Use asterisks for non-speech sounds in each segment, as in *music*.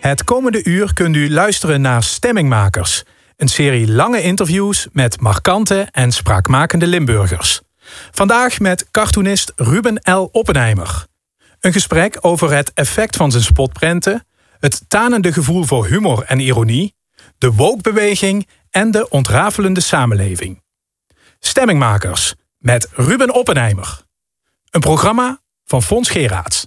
Het komende uur kunt u luisteren naar Stemmingmakers, een serie lange interviews met markante en spraakmakende Limburgers. Vandaag met cartoonist Ruben L. Oppenheimer. Een gesprek over het effect van zijn spotprenten, het tanende gevoel voor humor en ironie, de woke-beweging en de ontrafelende samenleving. Stemmingmakers met Ruben Oppenheimer. Een programma van Fons Geraerts.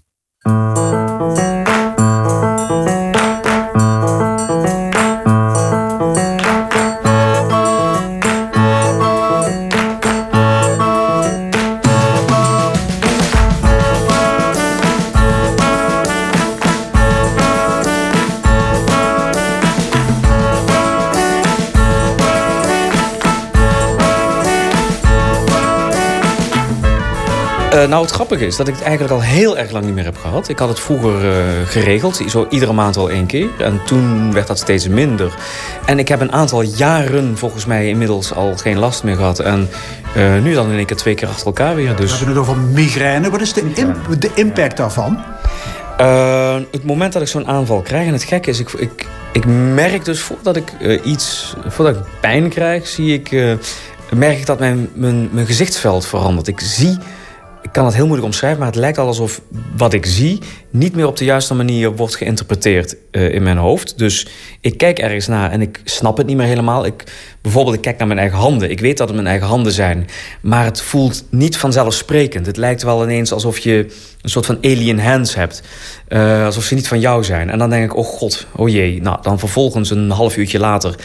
Nou, het grappige is dat ik het eigenlijk al heel erg lang niet meer heb gehad. Ik had het vroeger uh, geregeld, zo iedere maand al één keer. En toen werd dat steeds minder. En ik heb een aantal jaren volgens mij inmiddels al geen last meer gehad. En uh, nu dan in één keer twee keer achter elkaar weer. Dus... We hebben het over migraine. Wat is de, imp de impact daarvan? het moment dat ik zo'n aanval krijg, en het gekke is, ik, ik, ik merk dus voordat ik iets, voordat ik pijn krijg, zie ik, merk ik dat mijn, mijn, mijn gezichtsveld verandert. Ik zie kan het heel moeilijk omschrijven, maar het lijkt al alsof wat ik zie niet meer op de juiste manier wordt geïnterpreteerd uh, in mijn hoofd. Dus ik kijk ergens naar en ik snap het niet meer helemaal. Ik, bijvoorbeeld, ik kijk naar mijn eigen handen. Ik weet dat het mijn eigen handen zijn, maar het voelt niet vanzelfsprekend. Het lijkt wel ineens alsof je een soort van alien hands hebt. Uh, alsof ze niet van jou zijn. En dan denk ik, oh god, oh jee. Nou, dan vervolgens een half uurtje later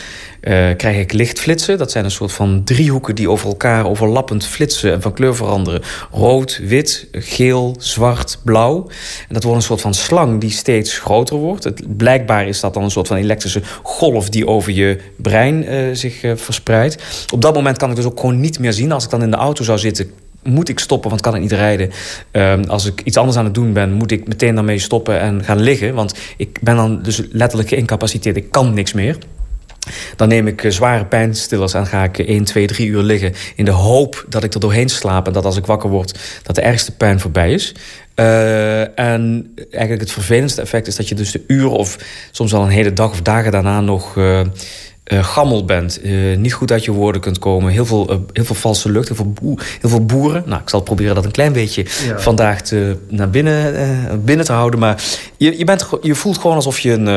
uh, krijg ik lichtflitsen. Dat zijn een soort van driehoeken die over elkaar overlappend flitsen en van kleur veranderen. Rood, wit, geel, zwart, blauw. En dat wordt een soort van slang die steeds groter wordt. Het, blijkbaar is dat dan een soort van elektrische golf die over je brein uh, zich uh, verspreidt. Op dat moment kan ik dus ook gewoon niet meer zien. Als ik dan in de auto zou zitten, moet ik stoppen, want kan ik niet rijden. Um, als ik iets anders aan het doen ben, moet ik meteen daarmee stoppen en gaan liggen. Want ik ben dan dus letterlijk geïncapaciteerd. Ik kan niks meer. Dan neem ik zware pijnstillers en ga ik 1, 2, 3 uur liggen... in de hoop dat ik er doorheen slaap en dat als ik wakker word... dat de ergste pijn voorbij is. Uh, en eigenlijk het vervelendste effect is dat je dus de uren... of soms wel een hele dag of dagen daarna nog... Uh, uh, gammel bent, niet goed uit je woorden kunt komen, heel veel, heel veel valse lucht, heel veel, boer, heel veel boeren. Nou, ik zal proberen dat een klein beetje ja. vandaag te, naar binnen, binnen te houden. Maar je, je, bent, je voelt gewoon alsof je, een,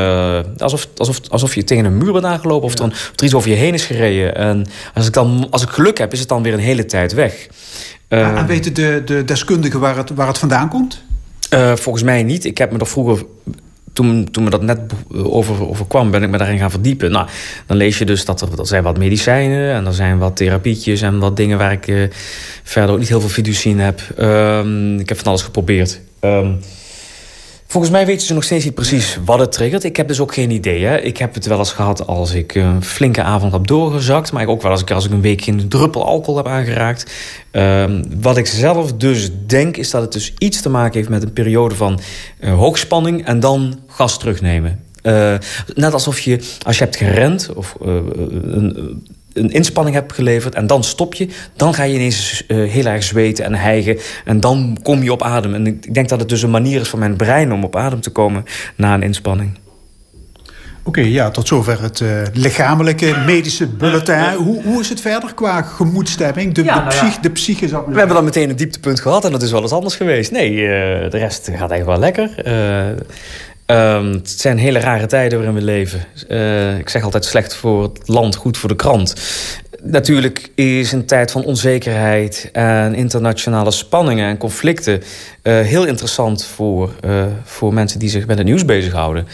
alsof, alsof, alsof je tegen een muur bent aangelopen of, ja. er een, of er iets over je heen is gereden. En als ik, dan, als ik geluk heb, is het dan weer een hele tijd weg. En weten de, de deskundigen waar het, waar het vandaan komt? volgens mij niet. Ik heb me er vroeger toen, toen me dat net over, overkwam, ben ik me daarin gaan verdiepen. Nou, dan lees je dus dat er, zijn wat medicijnen en er zijn wat therapietjes en wat dingen waar ik uh, verder ook niet heel veel fiducie in heb. Um, ik heb van alles geprobeerd. Um, Volgens mij weten ze nog steeds niet precies wat het triggert. Ik heb dus ook geen idee. Hè. Ik heb het wel eens gehad als ik een flinke avond heb doorgezakt. Maar ook wel ik, als ik een week geen druppel alcohol heb aangeraakt. Um, wat ik zelf dus denk is dat het dus iets te maken heeft met een periode van uh, hoogspanning. En dan gas terugnemen. Uh, net alsof je, als je hebt gerend of uh, een een inspanning hebt geleverd en dan stop je, dan ga je ineens uh, heel erg zweten en hijgen en dan kom je op adem. En ik denk dat het dus een manier is voor mijn brein om op adem te komen na een inspanning. Oké, okay, ja, tot zover het uh, lichamelijke medische bulletin. Hoe, hoe is het verder qua gemoedstemming? De, ja, de, psych, nou ja. de psyche zou We hebben dan meteen een dieptepunt gehad en dat is wel eens anders geweest. Nee, uh, de rest gaat eigenlijk wel lekker. Um, het zijn hele rare tijden waarin we leven. Uh, ik zeg altijd slecht voor het land, goed voor de krant. Natuurlijk is een tijd van onzekerheid en internationale spanningen en conflicten uh, heel interessant voor, uh, voor mensen die zich met het nieuws bezighouden.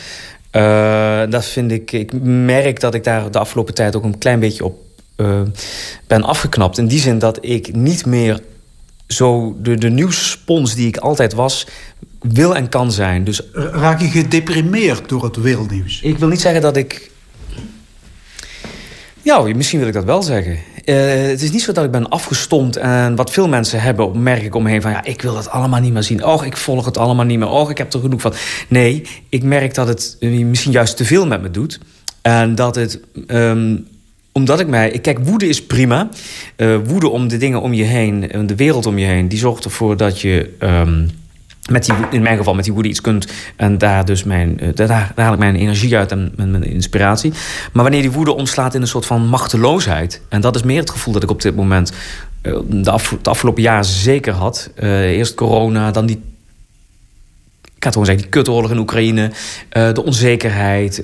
dat vind ik, ik merk dat ik daar de afgelopen tijd ook een klein beetje op ben afgeknapt. In die zin dat ik niet meer zo de, de nieuwsspons die ik altijd was, wil en kan zijn. Dus, Raak je gedeprimeerd door het wereldnieuws? Ik wil niet zeggen dat ik... Ja, misschien wil ik dat wel zeggen. Uh, het is niet zo dat ik ben afgestomd en wat veel mensen hebben, merk ik omheen van ja, ik wil dat allemaal niet meer zien. Och, ik volg het allemaal niet meer. Och, ik heb er genoeg van. Nee, ik merk dat het misschien juist te veel met me doet. En dat het um, omdat ik mij... Kijk, woede is prima. Uh, woede om de dingen om je heen, de wereld om je heen... die zorgt ervoor dat je... Um, met die, in mijn geval met die woede iets kunt. En daar dus mijn, uh, daar, haal ik mijn energie uit en mijn, inspiratie. Maar wanneer die woede omslaat in een soort van machteloosheid. En dat is meer het gevoel dat ik op dit moment uh, de, de, afgelopen jaren zeker had. Eerst corona, dan die. Ik het gewoon zeggen, die kutoorlog in Oekraïne. de onzekerheid.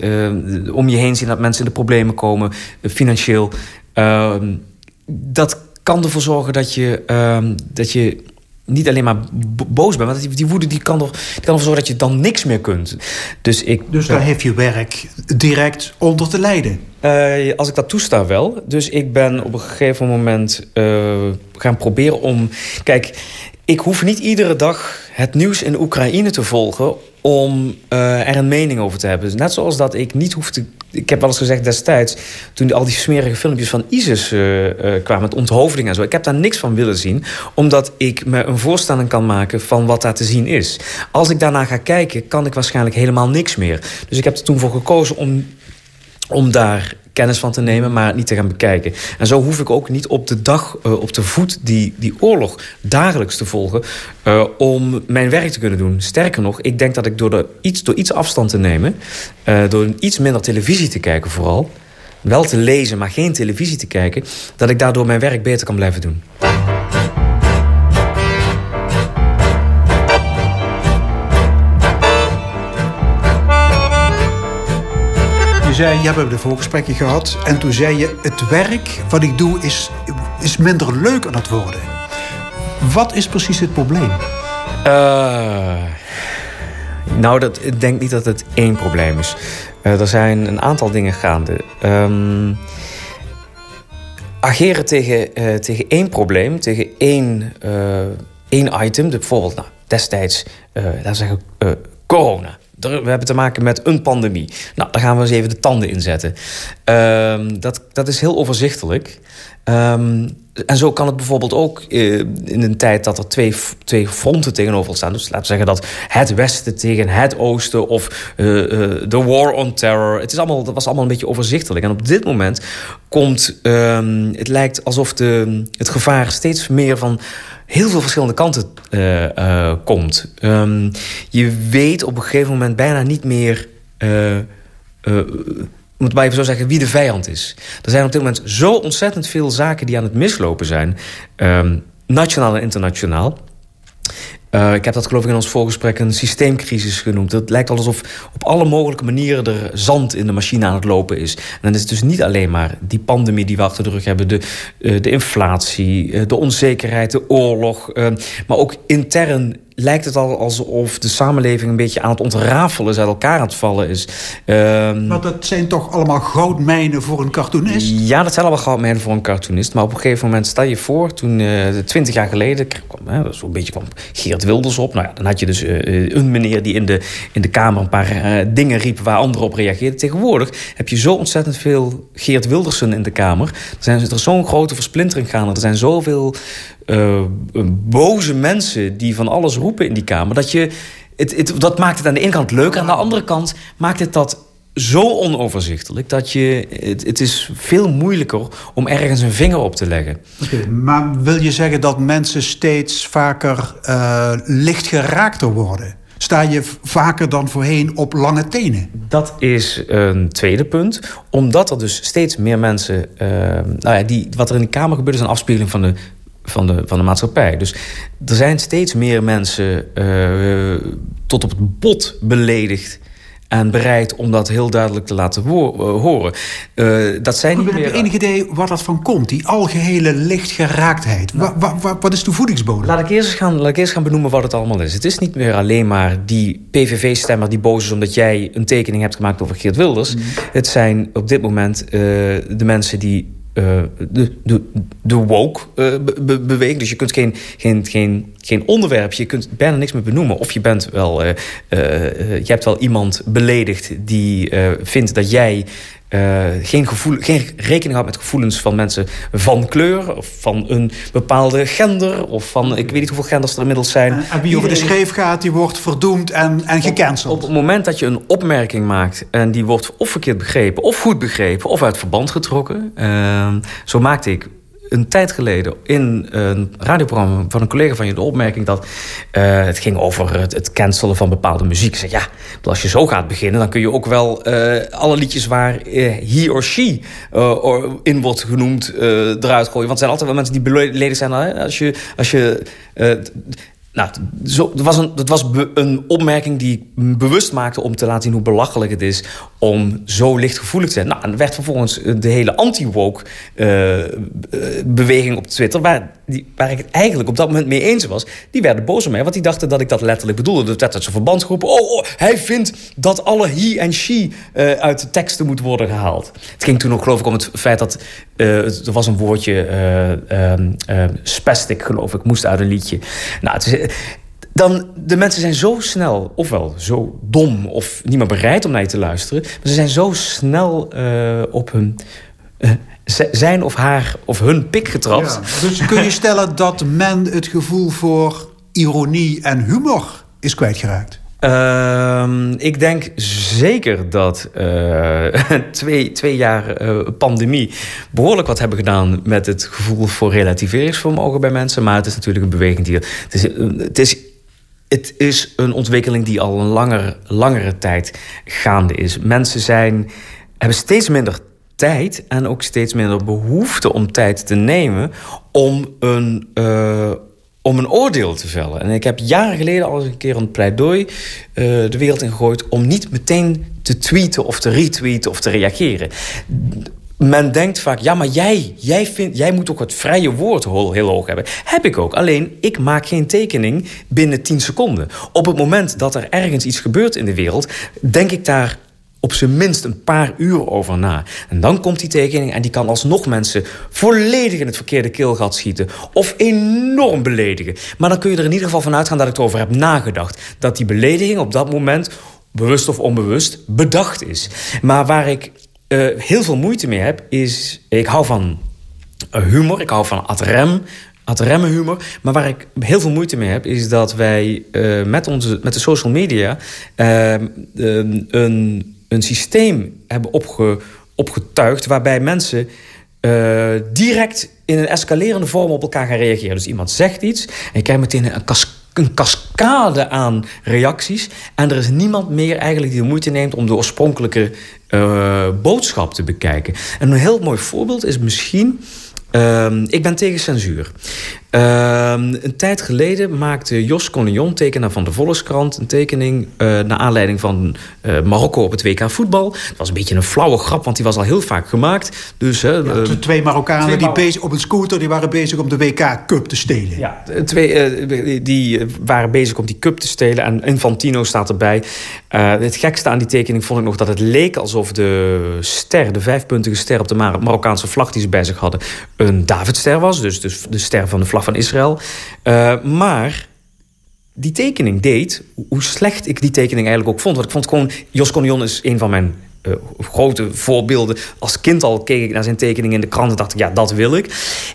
om je heen zien dat mensen in de problemen komen. financieel. Ehm, dat kan ervoor zorgen dat je, ehm, dat je niet alleen maar boos bent. Want die, woede die kan, er, die kan ervoor zorgen dat je dan niks meer kunt. Dus, ik, dus daar heeft je werk direct onder te lijden? Uh, als ik dat toesta wel. Dus ik ben op een gegeven moment uh, gaan proberen om... Kijk, ik hoef niet iedere dag het nieuws in Oekraïne te volgen om uh, er een mening over te hebben. Net zoals dat ik niet hoef te... Ik heb wel eens gezegd destijds... toen al die smerige filmpjes van ISIS uh, uh, kwamen... met onthoofding en zo. Ik heb daar niks van willen zien. Omdat ik me een voorstelling kan maken van wat daar te zien is. Als ik daarna ga kijken, kan ik waarschijnlijk helemaal niks meer. Dus ik heb er toen voor gekozen om om daar kennis van te nemen, maar niet te gaan bekijken. En zo hoef ik ook niet op de dag, uh, op de voet, die, die oorlog dagelijks te volgen... Uh, om mijn werk te kunnen doen. Sterker nog, ik denk dat ik door, de, iets, door iets afstand te nemen... Uh, door iets minder televisie te kijken vooral... wel te lezen, maar geen televisie te kijken... dat ik daardoor mijn werk beter kan blijven doen. Zei, je hebt de voorgesprekken gehad. En toen zei je, het werk wat ik doe is, is minder leuk aan het worden. Wat is precies het probleem? Uh, nou, dat, ik denk niet dat het één probleem is. Uh, er zijn een aantal dingen gaande. Um, ageren tegen, uh, tegen één probleem, tegen één, één item. Bijvoorbeeld, nou, destijds, laten zeggen, corona we hebben te maken met een pandemie. Nou, daar gaan we eens even de tanden in zetten. Um, dat, dat is heel overzichtelijk. Um, en zo kan het bijvoorbeeld ook uh, in een tijd dat er twee, twee fronten tegenover staan. Dus laten we zeggen dat het Westen tegen het Oosten of uh, uh, de war on terror. Het is allemaal, dat was allemaal een beetje overzichtelijk. En op dit moment komt, um, het lijkt alsof de, het gevaar steeds meer van heel veel verschillende kanten uh, uh, komt. Um, je weet op een gegeven moment bijna niet meer... Uh, moet maar even zo zeggen, wie de vijand is. Er zijn op dit moment zo ontzettend veel zaken die aan het mislopen zijn. Um, nationaal en internationaal. Uh, ik heb dat geloof ik in ons voorgesprek een systeemcrisis genoemd. Het lijkt alsof op alle mogelijke manieren er zand in de machine aan het lopen is. En dan is het dus niet alleen maar die pandemie die we achter de rug hebben... de, uh, de inflatie, uh, de onzekerheid, de oorlog... maar ook intern lijkt het al alsof de samenleving een beetje aan het ontrafelen is, uit elkaar aan het vallen is. Um, maar dat zijn toch allemaal goudmijnen voor een cartoonist? Ja, dat zijn allemaal goudmijnen voor een cartoonist. Maar op een gegeven moment, stel je voor, toen twintig uh, jaar geleden, kwam, zo'n beetje kwam Geert Wilders op. Nou ja, dan had je dus uh, een meneer die in de, in de Kamer een paar dingen riep waar anderen op reageerden. Tegenwoordig heb je zo ontzettend veel Geert Wildersen in de Kamer. Er, zijn, er is zo'n grote versplintering gaande. Er zijn zoveel uh, boze mensen die van alles roepen in die Kamer. Dat, je, het, het, dat maakt het aan de ene kant leuk. Aan de andere kant maakt het dat zo onoverzichtelijk dat je. Het, het is veel moeilijker om ergens een vinger op te leggen. Okay, maar wil je zeggen dat mensen steeds vaker uh, licht geraakter worden? Sta je vaker dan voorheen op lange tenen? Dat is een tweede punt. Omdat er dus steeds meer mensen. Uh, nou ja, die, wat er in de Kamer gebeurt, is een afspiegeling van de van de, van de maatschappij. Dus er zijn steeds meer mensen uh, tot op het bot beledigd en bereid om dat heel duidelijk te laten horen. Uh, dat zijn niet meer... Heb je enig idee waar dat van komt? Die algehele lichtgeraaktheid. Nou, wa, wa, wat is de voedingsbodem? Laat ik, eerst gaan, laat ik eerst gaan benoemen wat het allemaal is. Het is niet meer alleen maar die PVV-stemmer die boos is... omdat jij een tekening hebt gemaakt over Geert Wilders. Mm. Het zijn op dit moment uh, de mensen die uh, de, de, de woke uh, be beweging. Dus je kunt geen, geen, geen, geen onderwerp, je kunt bijna niks meer benoemen. Of je bent wel, uh, je hebt wel iemand beledigd die vindt dat jij uh, geen, gevoel, geen rekening houdt met gevoelens van mensen van kleur... of van een bepaalde gender, of van... ik weet niet hoeveel genders er inmiddels zijn. En wie over de scheef gaat, die wordt verdoemd en, en gecanceld. Op, op, het moment dat je een opmerking maakt... en die wordt of verkeerd begrepen, of goed begrepen... of uit verband getrokken. Uh, zo maakte ik een tijd geleden in een radioprogramma van een collega van je de opmerking dat uh, het ging over het, het, cancelen van bepaalde muziek. Ik zeg ja, als je zo gaat beginnen, dan kun je ook wel uh, alle liedjes waar uh, he or she in wordt genoemd eruit gooien. Want er zijn altijd wel mensen die beleden zijn als je. Als je nou, zo, dat was, een, dat was een opmerking die ik bewust maakte om te laten zien hoe belachelijk het is om zo lichtgevoelig te zijn. Nou, en werd vervolgens de hele anti-woke uh, beweging op Twitter, waar, die, ik het eigenlijk op dat moment mee eens was, die werden boos op mij, want die dachten dat ik dat letterlijk bedoelde. Dat werd uit zijn verband geroepen. Oh, oh, hij vindt dat alle he en she uit de teksten moet worden gehaald. Het ging toen nog, geloof ik, om het feit dat er was een woordje uh, spastic, geloof ik, moest uit een liedje. Nou, het is dan de mensen zijn zo snel, ofwel zo dom of niet meer bereid om naar je te luisteren, maar ze zijn zo snel uh, op hun uh, zijn of haar of hun pik getrapt. Ja, dus kun je stellen dat men het gevoel voor ironie en humor is kwijtgeraakt? Uh, ik denk zeker dat uh, *laughs* twee, twee jaar uh, pandemie behoorlijk wat hebben gedaan met het gevoel voor relativeringsvermogen bij mensen. Maar het is natuurlijk een beweging die. Het is, het is het is een ontwikkeling die al een langer, langere tijd gaande is. Mensen zijn, hebben steeds minder tijd en ook steeds minder behoefte om tijd te nemen om een, uh, om een oordeel te vellen. En ik heb jaren geleden al eens een keer een pleidooi uh, de wereld ingegooid om niet meteen te tweeten of te retweeten of te reageren men denkt vaak, ja, maar jij, jij, vindt, jij moet ook het vrije woord heel hoog hebben. Heb ik ook. Alleen, ik maak geen tekening binnen 10 seconden. Op het moment dat er ergens iets gebeurt in de wereld... denk ik daar op zijn minst een paar uur over na. En dan komt die tekening en die kan alsnog mensen... volledig in het verkeerde keelgat schieten. Of enorm beledigen. Maar dan kun je er in ieder geval van uitgaan dat ik erover heb nagedacht. Dat die belediging op dat moment bewust of onbewust, bedacht is. Maar waar ik uh, heel veel moeite mee heb, is... Ik hou van uh, humor, ik hou van ad rem, ad humor. Maar waar ik heel veel moeite mee heb, is dat wij uh, met, onze, met de social media... een, een systeem hebben opge, opgetuigd waarbij mensen... direct in een escalerende vorm op elkaar gaan reageren. Dus iemand zegt iets en je krijgt meteen een een cascade aan reacties. En er is niemand meer eigenlijk die de moeite neemt om de oorspronkelijke uh, boodschap te bekijken. En een heel mooi voorbeeld is misschien. Uh, ik ben tegen censuur. Uh, een tijd geleden maakte Jos Collignon, tekenaar van de Volkskrant... een tekening uh, naar aanleiding van uh, Marokko op het WK voetbal. Het was een beetje een flauwe grap, want die was al heel vaak gemaakt. Dus, ja, de twee Marokkanen twee die bezig, op een scooter... die waren bezig om de WK-cup te stelen. Ja, twee, die waren bezig om die cup te stelen. En Infantino staat erbij. het gekste aan die tekening vond ik nog dat het leek alsof de ster... de vijfpuntige ster op de Mar Marokkaanse vlag die ze bij zich hadden... een Davidster was, dus, dus de ster van de vlag van Israël. Uh, maar die tekening deed, hoe slecht ik die tekening eigenlijk ook vond. Want ik vond gewoon, Jos Conion is een van mijn uh, grote voorbeelden. Als kind al keek ik naar zijn tekening in de krant en dacht ik, ja, dat wil ik.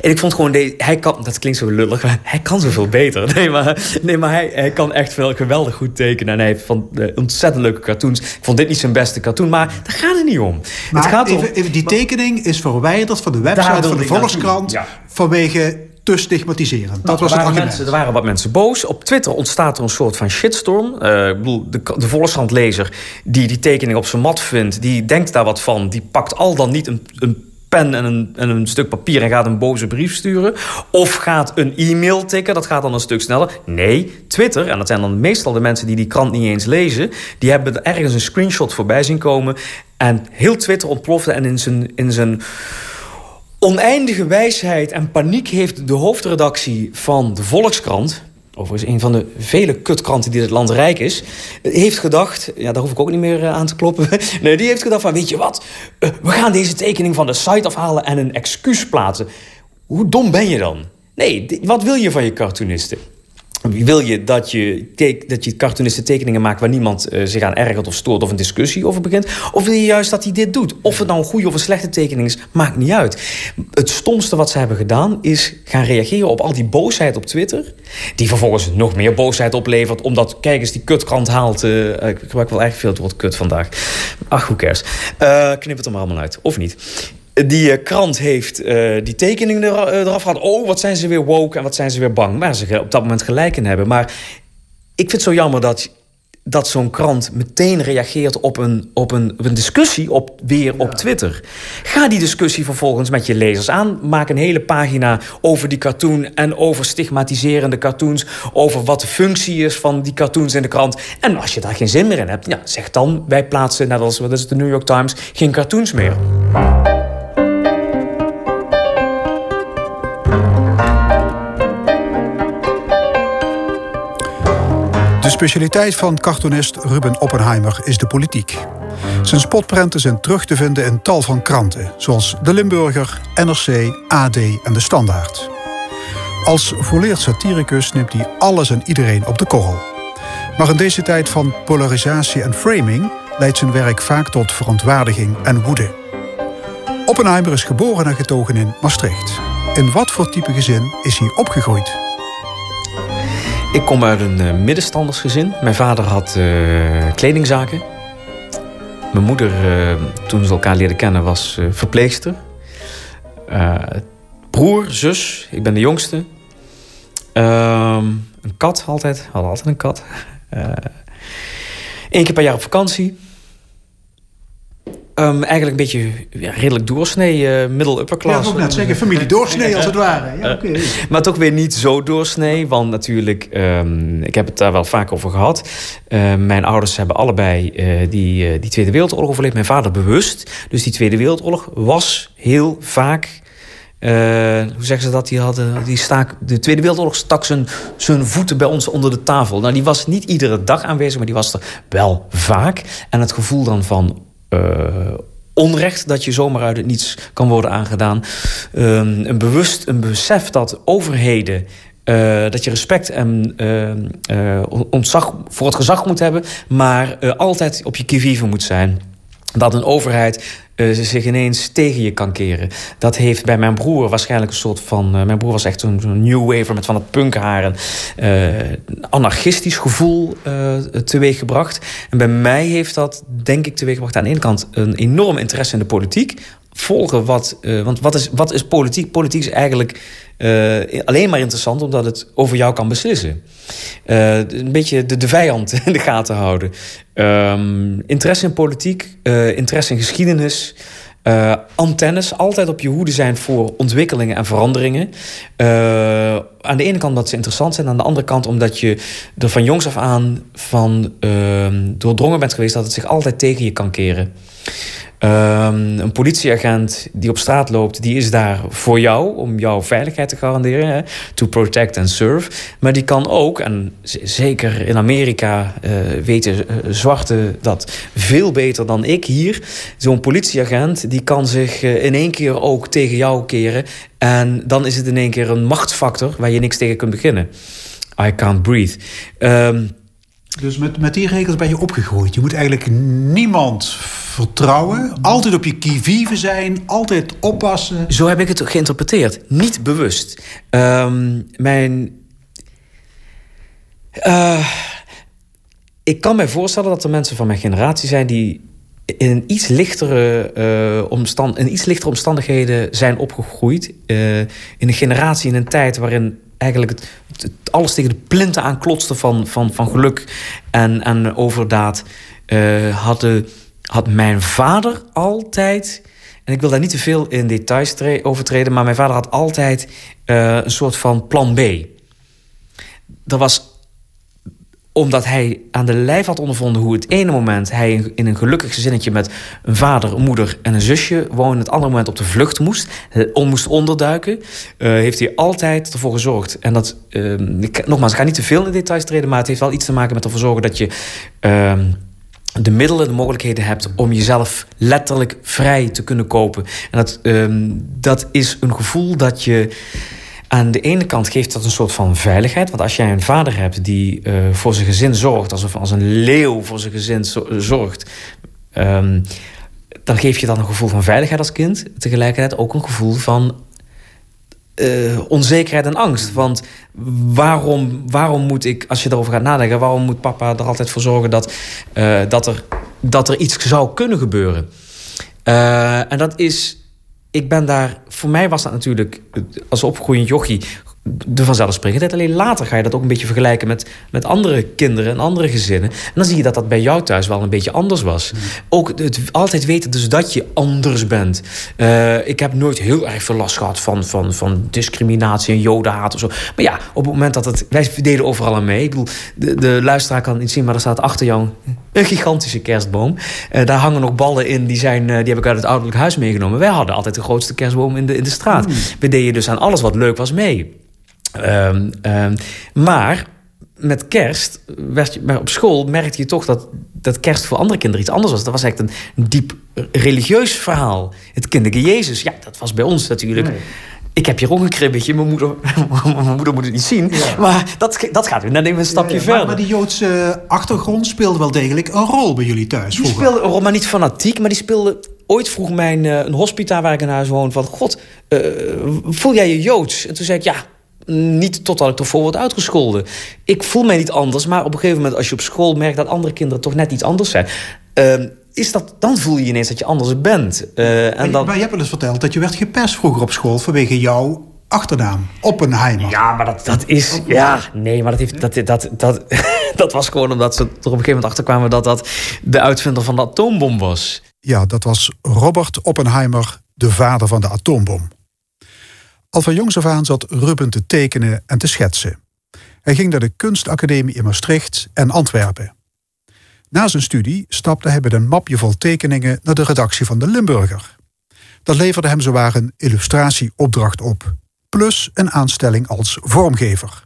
En ik vond gewoon, de, hij kan, dat klinkt zo lullig, maar hij kan zoveel beter. *laughs* Nee, maar, nee, maar hij, hij kan echt veel geweldig goed tekenen. En hij heeft van uh, ontzettend leuke cartoons. Ik vond dit niet zijn beste cartoon, maar daar gaat het niet om. Maar het gaat even, even die tekening is verwijderd van de website van de Volkskrant... Ja. vanwege te stigmatiseren. Dat nou, was het argument. Mensen, er waren wat mensen boos. Op Twitter ontstaat er een soort van shitstorm. Uh, ik bedoel, de, de die die tekening op zijn mat vindt... die denkt daar wat van. Die pakt al dan niet een, een pen en een, en een stuk papier en gaat een boze brief sturen. Of gaat een e-mail tikken, dat gaat dan een stuk sneller. Nee, Twitter, en dat zijn dan meestal de mensen die die krant niet eens lezen... die hebben ergens een screenshot voorbij zien komen... en heel Twitter ontplofte en in zijn... In zijn oneindige wijsheid en paniek heeft de hoofdredactie van de Volkskrant... overigens een van de vele kutkranten die het land rijk is... heeft gedacht, ja, daar hoef ik ook niet meer eh, aan te kloppen... *laughs* nee, die heeft gedacht van, weet je wat, eh, we gaan deze tekening van de site afhalen... en een excuus plaatsen. Hoe dom ben je dan? Nee, wat wil je van je cartoonisten? Wil je dat je, dat je cartoonisten tekeningen maakt... waar niemand uh, zich aan ergert of stoort of een discussie over begint? Of wil je juist dat hij dit doet? Of het nou een goede of een slechte tekening is, maakt niet uit. Het stomste wat ze hebben gedaan is gaan reageren op al die boosheid op Twitter... die vervolgens nog meer boosheid oplevert... omdat, kijk eens, die kutkrant haalt... Uh, ik gebruik wel erg veel het woord kut vandaag. Ach, hoe cares. Uh, knip het er maar allemaal uit, of niet. Die uh, krant heeft uh, die tekening er, uh, eraf gehad. Oh, wat zijn ze weer woke en wat zijn ze weer bang. Waar ze op dat moment gelijk in hebben. Maar ik vind het zo jammer dat dat zo'n krant meteen reageert op een, op een, op een discussie op, weer op Twitter. Ga die discussie vervolgens met je lezers aan. Maak een hele pagina over die cartoon en over stigmatiserende cartoons. Over wat de functie is van die cartoons in de krant. En als je daar geen zin meer in hebt, ja, zeg dan: wij plaatsen, net als wat is het, de New York Times, geen cartoons meer. Specialiteit van cartoonist Ruben Oppenheimer is de politiek. Zijn spotprenten zijn terug te vinden in tal van kranten, zoals De Limburger, NRC, AD en De Standaard. Als volleerd satiricus neemt hij alles en iedereen op de korrel. Maar in deze tijd van polarisatie en framing leidt zijn werk vaak tot verontwaardiging en woede. Oppenheimer is geboren en getogen in Maastricht. In wat voor type gezin is hij opgegroeid? Ik kom uit een uh, middenstandersgezin. Mijn vader had uh, kledingzaken. Mijn moeder, uh, toen ze elkaar leerden kennen, was verpleegster. broer, zus, ik ben de jongste. Ehm, een kat altijd, had altijd een kat. Eén keer per jaar op vakantie. Um, eigenlijk een beetje ja, redelijk doorsnee, uh, middle-upper class. Ja, ook net zeggen, familie doorsnee als het ware. Ja, okay. maar toch weer niet zo doorsnee, want natuurlijk, um, ik heb het daar wel vaak over gehad. Uh, mijn ouders hebben allebei uh, die, die Tweede Wereldoorlog overleefd. Mijn vader bewust. Dus die Tweede Wereldoorlog was heel vaak uh, hoe zeggen ze dat? Die, hadden, die staak, de Tweede Wereldoorlog stak zijn, zijn voeten bij ons onder de tafel. Nou, die was niet iedere dag aanwezig, maar die was er wel vaak. En het gevoel dan van onrecht dat je zomaar uit het niets kan worden aangedaan. Um, een bewust een besef dat overheden. Uh, dat je respect en uh, ontzag voor het gezag moet hebben, maar altijd op je kivive moet zijn. Dat een overheid uh, zich ineens tegen je kan keren. Dat heeft bij mijn broer waarschijnlijk een soort van... Uh, mijn broer was echt zo'n zo new waver met van het punkhaar... en uh, anarchistisch gevoel teweeggebracht. En bij mij heeft dat, denk ik, teweeggebracht... aan de ene kant een enorm interesse in de politiek volgen wat. Uh, want wat is, wat is politiek? Politiek is eigenlijk uh, alleen maar interessant omdat het over jou kan beslissen. Uh, een beetje de, de vijand *laughs* in de gaten houden. Um, interesse in politiek, interesse in geschiedenis. antennes, altijd op je hoede zijn voor ontwikkelingen en veranderingen. aan de ene kant omdat ze interessant zijn, aan de andere kant omdat je er van jongs af aan van ehm, doordrongen bent geweest dat het zich altijd tegen je kan keren. Um, een politieagent die op straat loopt, die is daar voor jou om jouw veiligheid te garanderen. To protect and serve. Maar die kan ook, en zeker in Amerika uh, weten uh, zwarte dat veel beter dan ik hier. Zo'n politieagent die kan zich uh, in één keer ook tegen jou keren. En dan is het in één keer een machtsfactor waar je niks tegen kunt beginnen. I can't breathe. Um, dus met, met die regels ben je opgegroeid. Je moet eigenlijk niemand vertrouwen. Altijd op je kivive zijn. Altijd oppassen. Zo heb ik het geïnterpreteerd. Niet bewust. Um, mijn... Uh, ik kan me voorstellen dat er mensen van mijn generatie zijn... die in een iets lichtere, uh, omstand, in iets lichtere omstandigheden zijn opgegroeid. Uh, in een generatie, in een tijd waarin eigenlijk het, alles tegen de plinten aanklotste van, van, van geluk en, en overdaad. Uh, hadden, had mijn vader altijd. En ik wil daar niet te veel in details over treden, maar mijn vader had altijd uh, een soort van plan B. Er was omdat hij aan de lijf had ondervonden hoe het ene moment hij in een gelukkig gezinnetje met een vader, een moeder en een zusje woonde, het andere moment op de vlucht moest, moest onderduiken, uh, heeft hij altijd ervoor gezorgd. En dat, uh, ik, nogmaals, ik ga niet te veel in details treden, maar het heeft wel iets te maken met ervoor zorgen dat je. Uh, de middelen, de mogelijkheden hebt om jezelf letterlijk vrij te kunnen kopen. En dat, um, dat is een gevoel dat je aan de ene kant geeft dat een soort van veiligheid. Want als jij een vader hebt die uh, voor zijn gezin zorgt, alsof als een leeuw voor zijn gezin zorgt, um, dan geef je dan een gevoel van veiligheid als kind. Tegelijkertijd ook een gevoel van uh, onzekerheid en angst. Want waarom, waarom moet ik, als je erover gaat nadenken, waarom moet papa er altijd voor zorgen dat, uh, dat, er, dat er iets zou kunnen gebeuren? en dat is ik ben daar... Voor mij was dat natuurlijk als opgroeiend jochie de vanzelfsprekendheid. Alleen later ga je dat ook een beetje vergelijken met, met andere kinderen en andere gezinnen. En dan zie je dat dat bij jou thuis wel een beetje anders was. Mm. Ook het altijd weten dus dat je anders bent. Uh, ik heb nooit heel erg veel last gehad van, van, van discriminatie en jodenhaat of zo. Maar ja, op het moment dat het... Wij deden overal aan mee. Ik bedoel, de, de luisteraar kan niet zien, maar er staat achter jou een gigantische kerstboom. Uh, daar hangen nog ballen in, die, zijn, uh, die heb ik uit het ouderlijk huis meegenomen. Wij hadden altijd de grootste kerstboom in de, in de straat. Mm. We deden dus aan alles wat leuk was mee. Um, um, maar met kerst, werd je, maar op school merkte je toch dat, dat kerst voor andere kinderen iets anders was. Dat was echt een, diep religieus verhaal. Het kinderke Jezus, ja, dat was bij ons natuurlijk. Ik heb hier ook een kribbetje, mijn moeder, *laughs* mijn moeder moet het niet zien. Maar dat, dat gaat weer net even een stapje ja, verder. Maar, die Joodse achtergrond speelde wel degelijk een rol bij jullie thuis Die speelde een rol, maar niet fanatiek. Maar die speelde... Ooit vroeg mijn uh, een hospita waar ik in huis woon van... God, uh, voel jij je Joods? En toen zei ik, ja, niet totdat ik ervoor word uitgescholden. Ik voel mij niet anders, maar op een gegeven moment... als je op school merkt dat andere kinderen toch net iets anders zijn... Uh, is dat, dan voel je ineens dat je anders bent. Uh, en dan... maar je hebt wel eens verteld dat je werd gepest vroeger op school... vanwege jouw achternaam, Oppenheimer. Ja, maar dat, dat is... Ja, nee, maar dat, heeft, dat, dat, dat, *laughs* dat was gewoon omdat ze er op een gegeven moment achterkwamen... dat dat de uitvinder van de atoombom was. Ja, dat was Robert Oppenheimer, de vader van de atoombom. Al van jongs af aan zat Ruben te tekenen en te schetsen. Hij ging naar de kunstacademie in Maastricht en Antwerpen. Na zijn studie stapte hij met een mapje vol tekeningen naar de redactie van de Limburger. Dat leverde hem zowaar een illustratieopdracht op, plus een aanstelling als vormgever.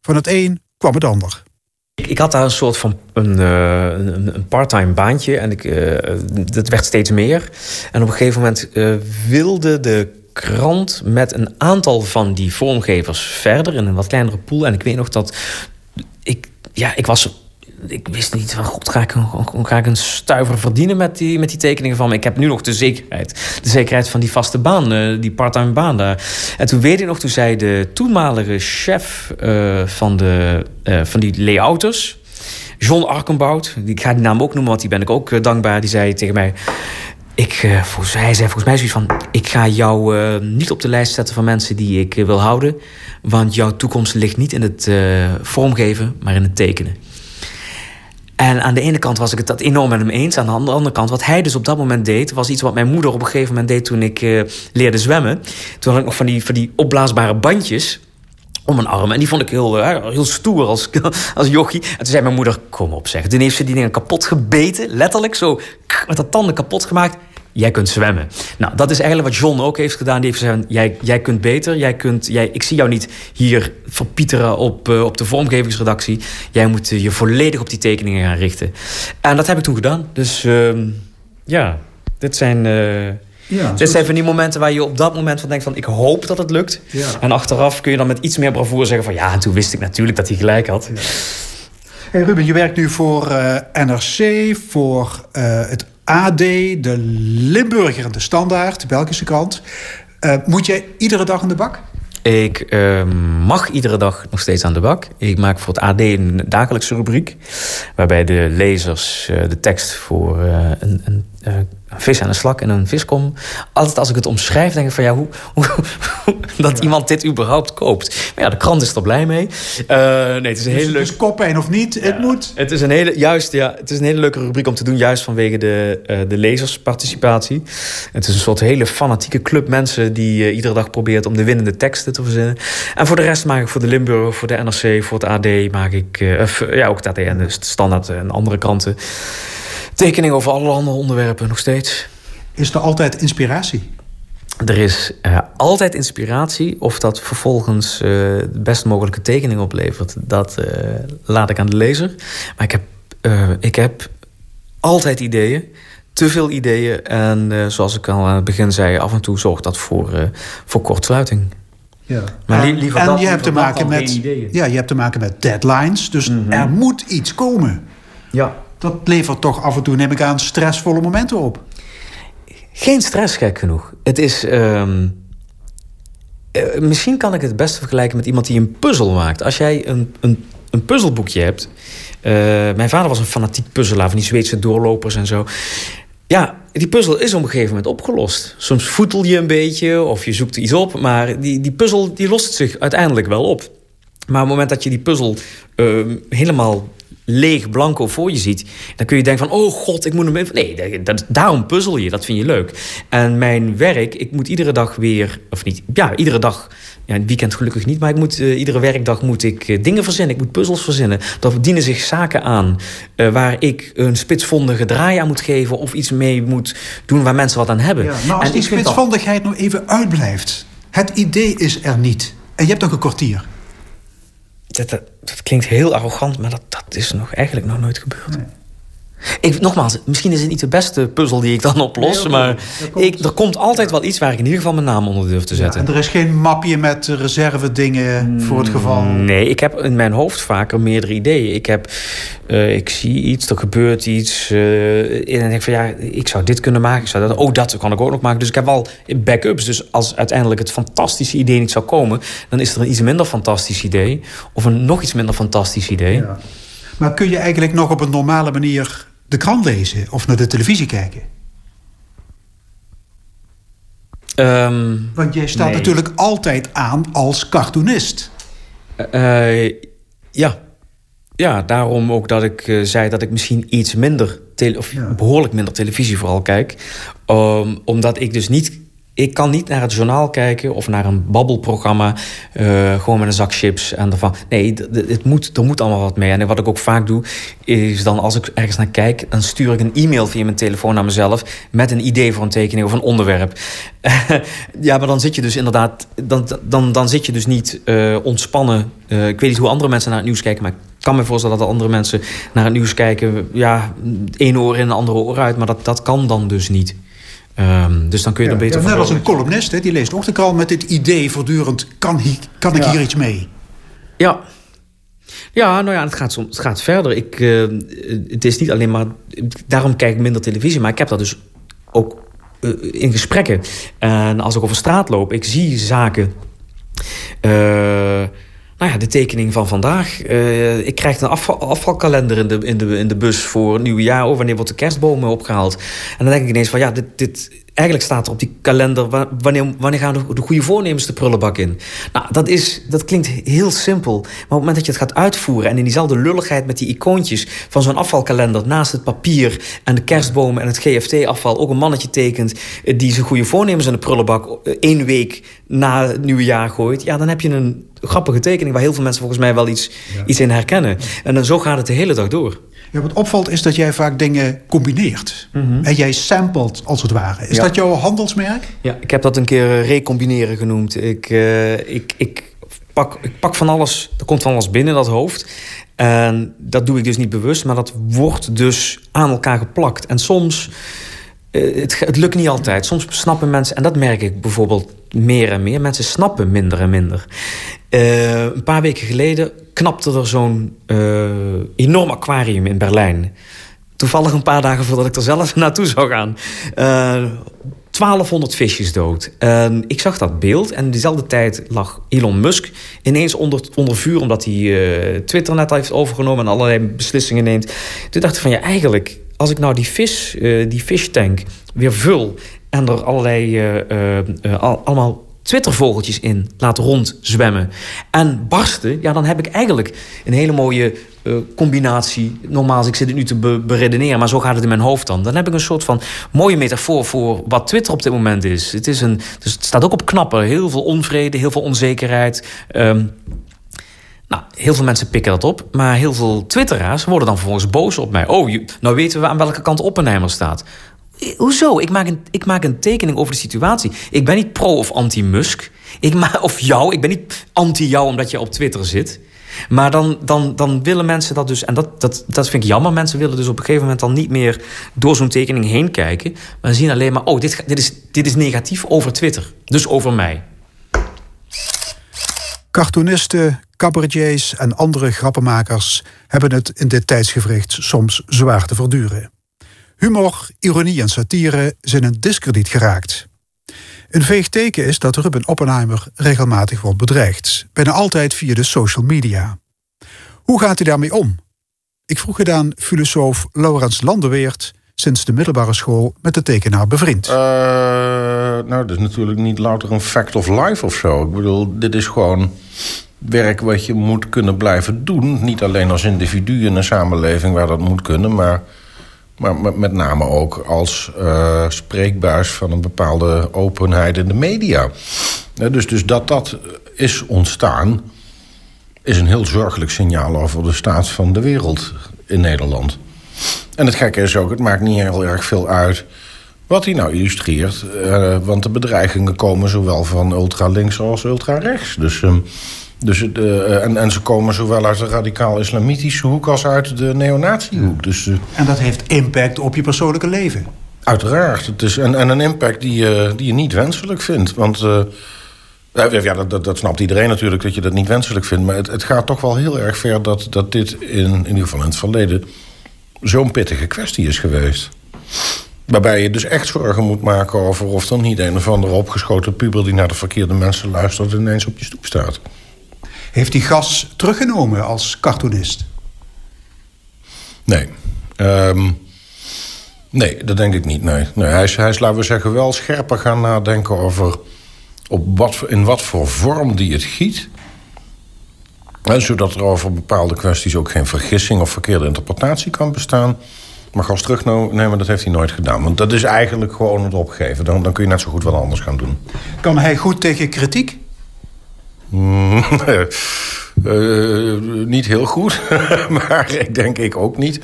Van het een kwam het ander. Ik, had daar een soort van een, uh, een, een parttime baantje en ik, uh, dat werd steeds meer. En op een gegeven moment uh, wilde de krant met een aantal van die vormgevers verder in een wat kleinere pool. En ik weet nog dat ik, ja, ik was. Ik wist niet van god, ga ik, ga ik een stuiver verdienen met die, met die tekeningen van me? Ik heb nu nog de zekerheid. De zekerheid van die vaste baan, eh, die parttime baan daar. En toen weet ik nog, toen zei de toenmalige chef uh, van, de, uh, van die layouters, John Arkenbout, ik ga die naam ook noemen, want die ben ik ook dankbaar. Die zei tegen mij: ik, volgens, hij zei volgens mij zoiets van... ik ga jou niet op de lijst zetten van mensen die ik wil houden... want jouw toekomst ligt niet in het vormgeven, maar in het tekenen. Aan de ene kant was ik het dat enorm met hem eens. Aan de andere kant, wat hij dus op dat moment deed... was iets wat mijn moeder op een gegeven moment deed toen ik leerde zwemmen. Toen had ik nog van die, van die opblaasbare bandjes om mijn arm. En die vond ik heel, heel stoer als, *laughs* als jochie. En toen zei mijn moeder, kom op zeg. Toen heeft ze die dingen kapot gebeten. Letterlijk zo met dat tanden kapot gemaakt. Jij kunt zwemmen. Nou, dat is eigenlijk wat John ook heeft gedaan. Die heeft gezegd, jij, jij kunt beter. Jij kunt, jij, ik zie jou niet hier verpieteren op, uh, op de vormgevingsredactie. Jij moet uh, je volledig op die tekeningen gaan richten. En dat heb ik toen gedaan. Dus uh, ja, dit zijn... ja, Dit zijn van die momenten waar je op dat moment van denkt van... ik hoop dat het lukt. Ja. En achteraf kun je dan met iets meer bravoure zeggen van... ja, en toen wist ik natuurlijk dat hij gelijk had. Ja. Hey Ruben, je werkt nu voor uh, NRC, voor uh, het AD, de Limburger en de Standaard, de Belgische krant. Uh, moet jij iedere dag aan de bak? Ik uh, mag iedere dag nog steeds aan de bak. Ik maak voor het AD een dagelijkse rubriek. Waarbij de lezers uh, de tekst voor uh, een, een een vis en een slak en een viskom. Altijd als ik het omschrijf, denk ik van ja, hoe, hoe, dat iemand dit überhaupt koopt. Maar ja, de krant is er blij mee. Uh, nee, het is een dus, hele leuke. Dus koppijn of niet, het moet. Het is een hele, juist, ja, het is een hele leuke rubriek om te doen, juist vanwege de, uh, de lezersparticipatie. Het is een soort hele fanatieke club mensen die iedere dag probeert om de winnende teksten te verzinnen. En voor de rest maak ik voor de Limburg, voor de NRC, voor het AD, maak ik, ja, ook het AD en de Standaard en andere kranten tekening over allerhande onderwerpen nog steeds. Is er altijd inspiratie? Er is uh, altijd inspiratie. Of dat vervolgens uh, de best mogelijke tekening oplevert, dat uh, laat ik aan de lezer. Maar ik heb, ik heb altijd ideeën. Te veel ideeën. En zoals ik al aan het begin zei, af en toe zorgt dat voor, voor kortsluiting. Ja. Maar liever en dat, je hebt te maken met, ja, je hebt te maken met deadlines. Dus mm -hmm. er moet iets komen. Ja dat levert toch af en toe, neem ik aan, stressvolle momenten op. Geen stress, gek genoeg. Het is. Uh, misschien kan ik het beste vergelijken met iemand die een puzzel maakt. Als jij een, een, een puzzelboekje hebt. Uh, mijn vader was een fanatiek puzzelaar van die Zweedse doorlopers en zo. ja, die puzzel is op een gegeven moment opgelost. Soms voetel je een beetje of je zoekt iets op, maar die, die puzzel die lost zich uiteindelijk wel op. Maar op het moment dat je die puzzel uh, helemaal leeg, blanco voor je ziet... dan kun je denken van, oh god, ik moet hem even... Nee, dat, daarom puzzel je, dat vind je leuk. En mijn werk, ik moet iedere dag weer... of niet, ja, iedere dag... Ja, het weekend gelukkig niet, maar ik moet, uh, iedere werkdag moet ik uh, dingen verzinnen. Ik moet puzzels verzinnen. Daar dienen zich zaken aan uh, waar ik een spitsvondige draai aan moet geven... of iets mee moet doen waar mensen wat aan hebben. Ja, maar als en die spitsvondigheid dat... nog even uitblijft... het idee is er niet en je hebt nog een kwartier... Dat, dat, klinkt heel arrogant, maar dat, dat is nog eigenlijk nog nooit gebeurd. Ik, nogmaals, misschien is het niet de beste puzzel die ik dan oplos. Nee, maar ik, er komt altijd wel iets waar ik in ieder geval mijn naam onder durf te zetten. Ja, en er is geen mapje met reserve dingen voor het geval? Nee, ik heb in mijn hoofd vaker meerdere ideeën. Ik, heb, uh, ik zie iets, er gebeurt iets. Uh, en dan denk ik van ja, ik zou dit kunnen maken. Ik zou dat, oh, dat kan ik ook nog maken. Dus ik heb al backups. Dus als uiteindelijk het fantastische idee niet zou komen... dan is er een iets minder fantastisch idee. Of een nog iets minder fantastisch idee. Ja. Maar kun je eigenlijk nog op een normale manier de krant lezen of naar de televisie kijken? Um, Want jij staat natuurlijk altijd aan als cartoonist. Uh, ja. Ja, daarom ook dat ik uh, zei dat ik misschien iets minder... of ja. behoorlijk minder televisie vooral kijk. Um, omdat ik dus niet ik kan niet naar het journaal kijken of naar een babbelprogramma. Uh, gewoon met een zak chips en ervan. Nee, het moet, er moet allemaal wat mee. En wat ik ook vaak doe, is dan als ik ergens naar kijk, dan stuur ik een e-mail via mijn telefoon naar mezelf. met een idee voor een tekening of een onderwerp. *laughs* ja, maar dan zit je dus inderdaad. Dan, dan, dan zit je dus niet uh, ontspannen. Uh, ik weet niet hoe andere mensen naar het nieuws kijken, maar ik kan me voorstellen dat andere mensen naar het nieuws kijken. Ja, één oor in, een andere oor uit. Maar dat, dat kan dan dus niet. Um, dus dan kun je ja, er beter ja, Net als een columnist, hè, die leest ook de krant met dit idee voortdurend... kan, kan ik hier iets mee? Ja. Ja, nou ja, het gaat, het gaat verder. Ik, uh, het is niet alleen maar... Daarom kijk ik minder televisie, maar ik heb dat dus ook uh, in gesprekken. En als ik over straat loop, ik zie zaken... Uh, nou ja, de tekening van vandaag. Uh, ik krijg een afval, afvalkalender in de, in, de, in de bus voor het jaar. Oh, wanneer wordt de kerstbomen opgehaald? En dan denk ik ineens van ja, dit, dit, eigenlijk staat er op die kalender... wanneer, wanneer gaan de, de goede voornemens de prullenbak in? Nou, dat, is, dat klinkt heel simpel. Maar op het moment dat je het gaat uitvoeren... en in diezelfde lulligheid met die icoontjes van zo'n afvalkalender... naast het papier en de kerstbomen en het GFT-afval... ook een mannetje tekent eh, die zijn goede voornemens in de prullenbak... Eh, één week na het nieuwe jaar gooit... ja, dan heb je een grappige tekening... waar heel veel mensen volgens mij wel iets, iets in herkennen. En dan zo gaat het de hele dag door. Ja, wat opvalt is dat jij vaak dingen combineert. Mhm. En jij samplet als het ware. Is dat jouw handelsmerk? Ja, ik heb dat een keer uh, recombineren genoemd. Ik, uh, ik, ik, pak, ik pak van alles, er komt van alles binnen dat hoofd. En dat doe ik dus niet bewust, maar dat wordt dus aan elkaar geplakt. En soms, uh, het, het lukt niet altijd. Soms snappen mensen, en dat merk ik bijvoorbeeld meer en meer. Mensen snappen minder en minder. Uh, een paar weken geleden knapte er zo'n uh, enorm aquarium in Berlijn. Toevallig een paar dagen voordat ik er zelf *laughs* naartoe zou gaan. Uh, eh, 1200 visjes dood. Ik zag dat beeld en diezelfde tijd lag Elon Musk ineens onder, onder vuur... omdat hij Twitter net heeft overgenomen en allerlei beslissingen neemt. Toen dacht ik van ja, eigenlijk... als ik nou die vis, uh, die fishtank weer vul... en er allerlei, allemaal twittervogeltjes in laten rondzwemmen en barsten... ja, dan heb ik eigenlijk een hele mooie combinatie. Normaal, ik zit het nu te be beredeneren, maar zo gaat het in mijn hoofd dan. Dan heb ik een soort van mooie metafoor voor wat Twitter op dit moment is. Het, is een, dus het staat ook op knappen. Heel veel onvrede, heel veel onzekerheid... Um, nou, heel veel mensen pikken dat op, maar heel veel twitteraars worden dan vervolgens boos op mij. Oh, nou weten we aan welke kant Oppenheimer staat. Hoezo? Ik maak, een, ik maak een tekening over de situatie. Ik ben niet pro of anti-Musk. Of jou. Ik ben niet anti-jou omdat je op Twitter zit. Maar dan, dan, dan willen mensen dat dus... En dat, dat, dat vind ik jammer. Mensen willen dus op een gegeven moment dan niet meer... door zo'n tekening heen kijken. Maar zien alleen maar... oh, dit, dit, is, dit is negatief over Twitter. Dus over mij. Cartoonisten, cabaretiers en andere grappenmakers... hebben het in dit tijdsgevricht soms zwaar te verduren. Humor, ironie en satire zijn in discrediet geraakt. Een veeg teken is dat Ruben Oppenheimer regelmatig wordt bedreigd, bijna altijd via de social media. Hoe gaat hij daarmee om? Ik vroeg het aan filosoof Laurens Landeweert, sinds de middelbare school met de tekenaar bevriend. Uh, nou, dat is natuurlijk niet louter een fact of life of zo. Ik bedoel, dit is gewoon werk wat je moet kunnen blijven doen. Niet alleen als individu in een samenleving waar dat moet kunnen, maar, maar met name ook als uh, spreekbuis van een bepaalde openheid in de media. dus, dus dat dat is ontstaan, is een heel zorgelijk signaal over de staat van de wereld in Nederland. En het gekke is ook, het maakt niet heel erg veel uit wat hij nou illustreert. Uh, want de bedreigingen komen zowel van ultra-links als ultra-rechts. Dus, uh, dus, uh, en, en ze komen zowel uit de radicaal-islamitische hoek als uit de neonatiehoek. Dus, en dat heeft impact op je persoonlijke leven? Uiteraard. Het is, en, en een impact die, die je niet wenselijk vindt. Want ja, dat, dat, dat, snapt iedereen natuurlijk dat je dat niet wenselijk vindt. Maar het, het gaat toch wel heel erg ver dat, dat dit in, in ieder geval in het verleden zo'n pittige kwestie is geweest. Waarbij je dus echt zorgen moet maken over of er niet een of andere opgeschoten puber... die naar de verkeerde mensen luistert ineens op je stoep staat. Heeft hij gas teruggenomen als cartoonist? Nee. Um, nee, dat denk ik niet, nee. nee hij, is, hij is, laten we zeggen, wel scherper gaan nadenken over... Op wat, in wat voor vorm die het giet... En zodat er over bepaalde kwesties ook geen vergissing of verkeerde interpretatie kan bestaan. Maar gas terugnemen, dat heeft hij nooit gedaan. Want dat is eigenlijk gewoon het opgeven. Dan, dan kun je net zo goed wat anders gaan doen. Kan hij goed tegen kritiek? Mm, *laughs* niet heel goed, *laughs* maar ik denk ik ook niet.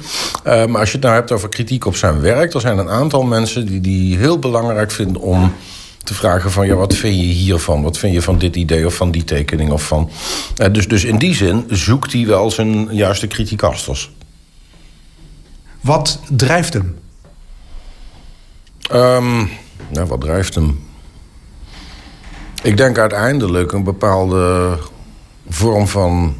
Uh, maar als je het nou hebt over kritiek op zijn werk... er zijn een aantal mensen die, die heel belangrijk vinden om te vragen van... ja, wat vind je hiervan? Wat vind je van dit idee of van die tekening? Of van... Uh, dus, dus in die zin zoekt hij wel zijn juiste kritiekasters. Wat drijft hem? Um, nou, wat drijft hem? Ik denk uiteindelijk een bepaalde vorm van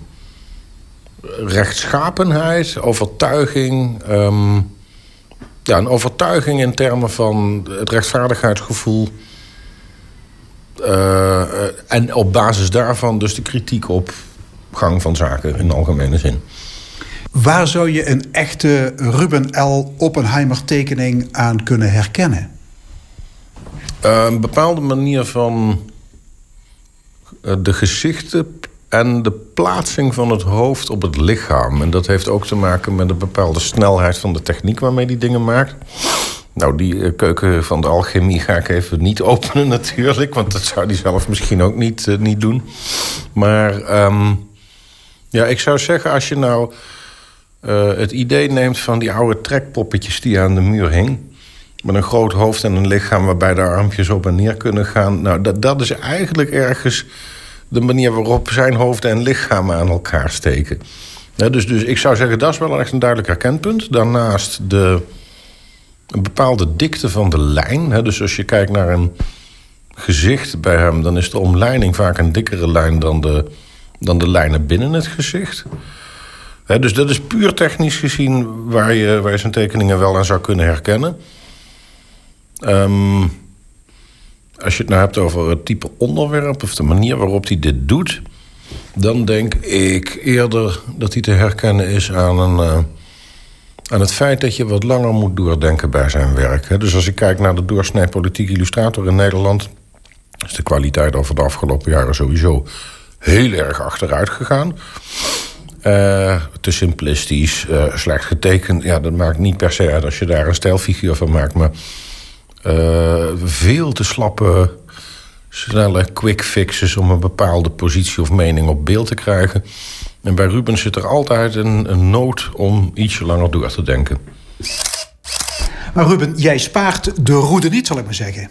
rechtschapenheid, overtuiging. Um, ja, een overtuiging in termen van het rechtvaardigheidsgevoel. Uh, en op basis daarvan dus de kritiek op gang van zaken in de algemene zin. Waar zou je een echte Ruben L. Oppenheimer tekening aan kunnen herkennen? Uh, een bepaalde manier van de gezichten en de plaatsing van het hoofd op het lichaam. En dat heeft ook te maken met een bepaalde snelheid van de techniek waarmee die dingen maakt. Nou, die eh, keuken van de alchemie ga ik even niet *laughs* openen natuurlijk... want dat zou die zelf misschien ook niet, uh, niet doen. Maar um, ja, ik zou zeggen, als je nou het idee neemt... van die oude trekpoppetjes die aan de muur hing... met een groot hoofd en een lichaam waarbij de armpjes op en neer kunnen gaan... nou, dat, dat is eigenlijk ergens de manier waarop zijn hoofd en lichaam aan elkaar steken. dus, dus ik zou zeggen, dat is wel echt een duidelijk herkenpunt. Daarnaast de een bepaalde dikte van de lijn. Dus als je kijkt naar een gezicht bij hem... dan is de omleiding vaak een dikkere lijn dan de, dan de lijnen binnen het gezicht. Dus dat is puur technisch gezien waar je, waar je zijn tekeningen wel aan zou kunnen herkennen. Um, als je het nou hebt over het type onderwerp... of de manier waarop hij dit doet... dan denk ik eerder dat hij te herkennen is aan een... Uh, aan het feit dat je wat langer moet doordenken bij zijn werk. Dus als ik kijk naar de doorsnee politiek illustrator in Nederland... is de kwaliteit over de afgelopen jaren sowieso heel erg achteruit gegaan. Uh, te simplistisch, uh, slecht getekend. Ja, dat maakt niet per se uit als je daar een stijlfiguur van maakt. Maar uh, veel te slappe, snelle quick fixes... om een bepaalde positie of mening op beeld te krijgen... En bij Ruben zit er altijd een, een nood om ietsje langer door te denken. Maar Ruben, jij spaart de roede niet, zal ik maar zeggen.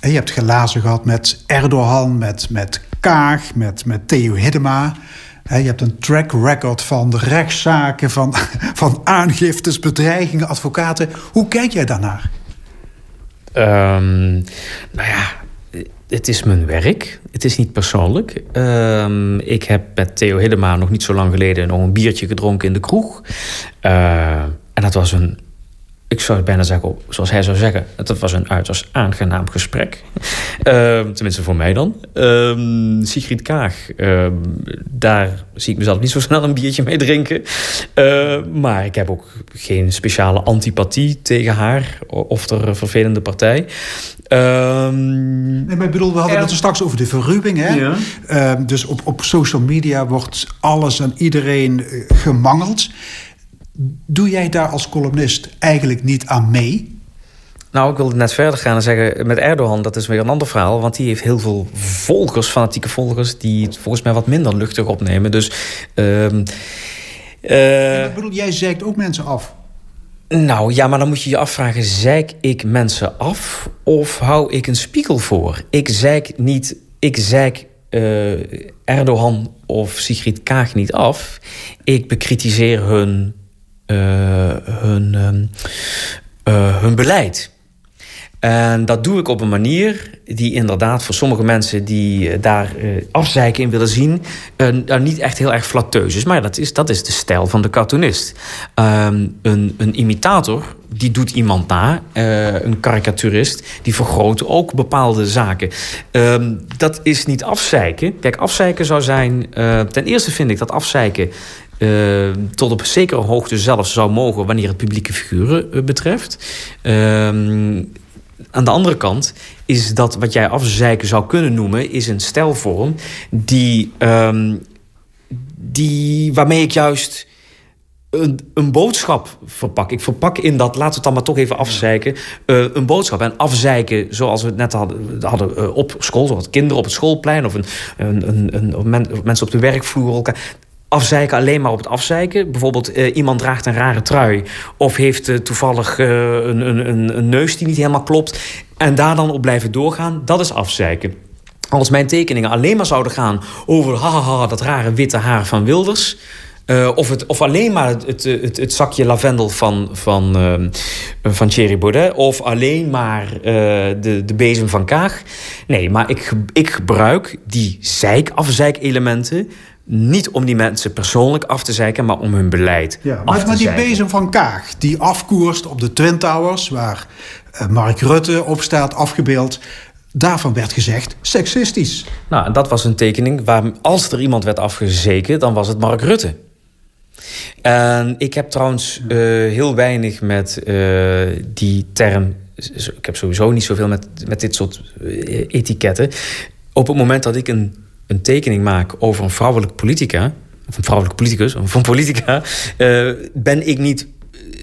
Je hebt gelazen gehad met Erdogan, met, met Kaag, met, met Theo Hiddema. Je hebt een track record van rechtszaken, van, *laughs* van aangiftes, bedreigingen, advocaten. Hoe kijk jij daarnaar? Um, nou ja, het is mijn werk. Het is niet persoonlijk. Ehm, ik heb met Theo Hillema nog niet zo lang geleden nog een biertje gedronken in de kroeg. Uh, en dat was een ik zou bijna zeggen, zoals hij zou zeggen, het was een uiterst aangenaam gesprek. Ehm, tenminste voor mij dan. Uh, Sigrid Kaag, ehm, daar zie ik mezelf niet zo snel een biertje mee drinken. maar ik heb ook geen speciale antipathie tegen haar of de vervelende partij. nee, maar ik bedoel, we hadden het er straks over de verruwing. Hè? Ja. dus op, op social media wordt alles en iedereen eh, gemangeld. Doe jij daar als columnist eigenlijk niet aan mee? Nou, ik wilde net verder gaan en zeggen... met Erdogan, dat is weer een ander verhaal... want die heeft heel veel volgers, fanatieke volgers... die het volgens mij wat minder luchtig opnemen. Dus... Uh, uh, ik bedoel, jij zeikt ook mensen af. Nou ja, maar dan moet je je afvragen: zeik ik mensen af of hou ik een spiegel voor? Ik zeik niet, ik zeik uh, Erdogan of Sigrid Kaag niet af. Ik bekritiseer hun eh, hun, ehm, eh, hun beleid. En dat doe ik op een manier die inderdaad voor sommige mensen die eh, daar afzeiken in willen zien, daar niet echt heel erg flatteus is. Maar dat is, dat is de stijl van de cartoonist. Ehm, een, een imitator die doet iemand na. een karikaturist, die vergroot ook bepaalde zaken. Ehm, dat is niet afzeiken. Kijk, afzeiken zou zijn... ten eerste vind ik dat afzeiken uh, tot op zekere hoogte zelfs zou mogen wanneer het publieke figuren uh, betreft. Uh, aan de andere kant is dat wat jij afzeiken zou kunnen noemen, is een stijlvorm die, ehm, die, waarmee ik juist een, een, boodschap verpak. Ik verpak in dat, laten we het dan maar toch even afzeiken, uh, een boodschap. En afzeiken, zoals we het net hadden, hadden uh, op school, zoals kinderen op het schoolplein of een, een, een, een, mensen op de werkvloer. Elkaar afzeiken alleen maar op het afzeiken. Bijvoorbeeld uh, iemand draagt een rare trui... of heeft uh, toevallig uh, een, een, een neus die niet helemaal klopt... en daar dan op blijven doorgaan, dat is afzeiken. Als mijn tekeningen alleen maar zouden gaan over... haha, dat rare witte haar van Wilders... Of, het, of alleen maar het, het, het, zakje lavendel van, van, van Thierry Baudet. Of alleen maar de, de bezem van Kaag. Nee, maar ik, ik gebruik die zeik-afzeik-elementen niet om die mensen persoonlijk af te zeiken, maar om hun beleid. Ja, maar, maar die bezem van Kaag, die afkoerst op de Twin Towers, waar uh, Mark Rutte op staat afgebeeld. Daarvan werd gezegd seksistisch. Nou, dat was een tekening waar als er iemand werd afgezeken, dan was het Mark Rutte. En ik heb trouwens uh, heel weinig met uh, die term. Ik heb sowieso niet zoveel met, met dit soort etiketten. Op het moment dat ik een een tekening maak over een vrouwelijke politica, of een vrouwelijke politicus, of een *laughs* politica, uh, ben ik niet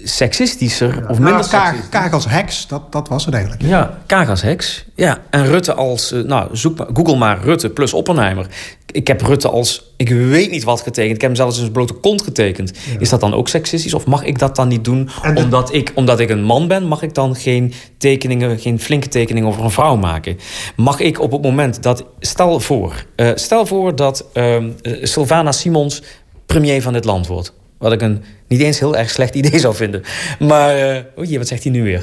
seksistischer of minder nou, Kaag, Kaag als heks, dat, dat was het eigenlijk. Ja, Kaag als heks. Ja, en Rutte als... Uh, nou, zoek maar, google maar Rutte plus Oppenheimer. Ik heb Rutte als... Ik weet niet wat getekend. Ik heb hem zelfs een blote kont getekend. Is dat dan ook seksistisch? Of mag ik dat dan niet doen? Omdat, ik, omdat ik een man ben, mag ik dan geen tekeningen... geen flinke tekeningen over een vrouw maken? Mag ik op het moment dat... Stel voor, uh, stel voor dat uh, Sylvana Simons premier van dit land wordt. Wat ik een niet eens heel erg slecht idee zou vinden. Maar, uh, oh jee, wat zegt hij nu weer?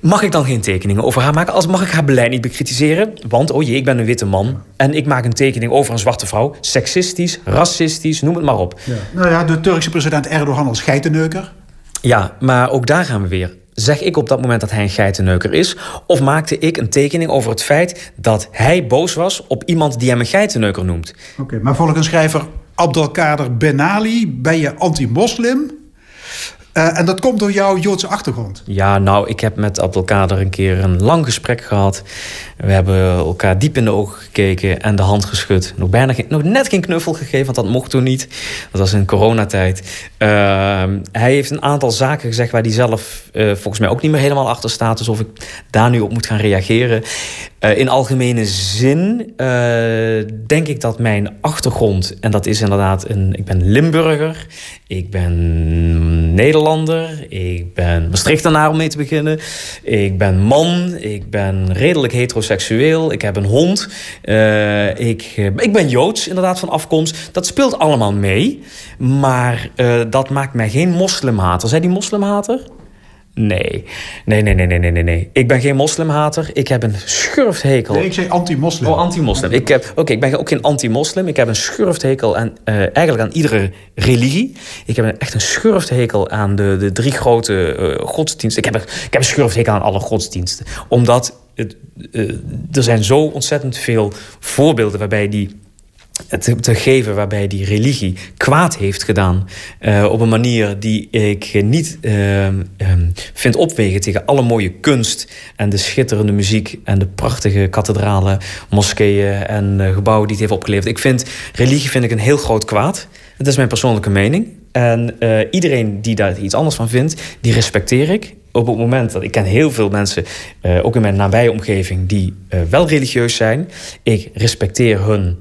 Mag ik dan geen tekeningen over haar maken? Als mag ik haar beleid niet bekritiseren? Want, oh jee, ik ben een witte man. En ik maak een tekening over een zwarte vrouw. Seksistisch, racistisch, noem het maar op. Ja. Nou ja, de Turkse president Erdogan als geitenneuker. Ja, maar ook daar gaan we weer. Zeg ik op dat moment dat hij een geitenneuker is? Of maakte ik een tekening over het feit dat hij boos was op iemand die hem een geitenneuker noemt? Oké, maar volgens schrijver Abdelkader Ben Ali ben je anti-moslim. Uh, en dat komt door jouw Joodse achtergrond. Ja, nou, ik heb met Abdelkader een keer een lang gesprek gehad. We hebben elkaar diep in de ogen gekeken en de hand geschud. Nog, bijna nog net geen knuffel gegeven, want dat mocht toen niet. Dat was in coronatijd. Uh, hij heeft een aantal zaken gezegd waar hij zelf uh, volgens mij ook niet meer helemaal achter staat. Dus of ik daar nu op moet gaan reageren. In algemene zin denk ik dat mijn achtergrond, en dat is inderdaad een. Ik ben Limburger, ik ben Nederlander, ik ben Maastrichtenaar om mee te beginnen. Ik ben man, ik ben redelijk heteroseksueel seksueel, ik heb een hond, uh, ik, uh, ik ben Joods inderdaad van afkomst. Dat speelt allemaal mee, maar uh, dat maakt mij geen moslimhater. Zij die moslimhater? Nee. Nee, nee, nee, nee, nee, nee. Ik ben geen moslimhater. Ik heb een schurfthekel. Nee, ik zei anti-moslim. Oh, anti-moslim. Ik heb, oké, ik ben ook geen anti-moslim. Ik heb een schurfthekel aan, uh, eigenlijk aan iedere religie. Ik heb echt een schurfthekel aan de, de drie grote uh, godsdiensten. Ik heb, ik heb een schurfthekel aan alle godsdiensten. Omdat het, uh, er zijn zo ontzettend veel voorbeelden waarbij die te, te, geven waarbij die religie kwaad heeft gedaan. Uh, op een manier die ik niet uh, um, vind opwegen tegen alle mooie kunst. En de schitterende muziek. En de prachtige kathedralen, moskeeën en uh, gebouwen die het heeft opgeleverd. Ik vind religie vind ik een heel groot kwaad. Dat is mijn persoonlijke mening. En iedereen die daar iets anders van vindt, die respecteer ik op het moment dat ik ken heel veel mensen, ook in mijn nabije omgeving, die wel religieus zijn. Ik respecteer hun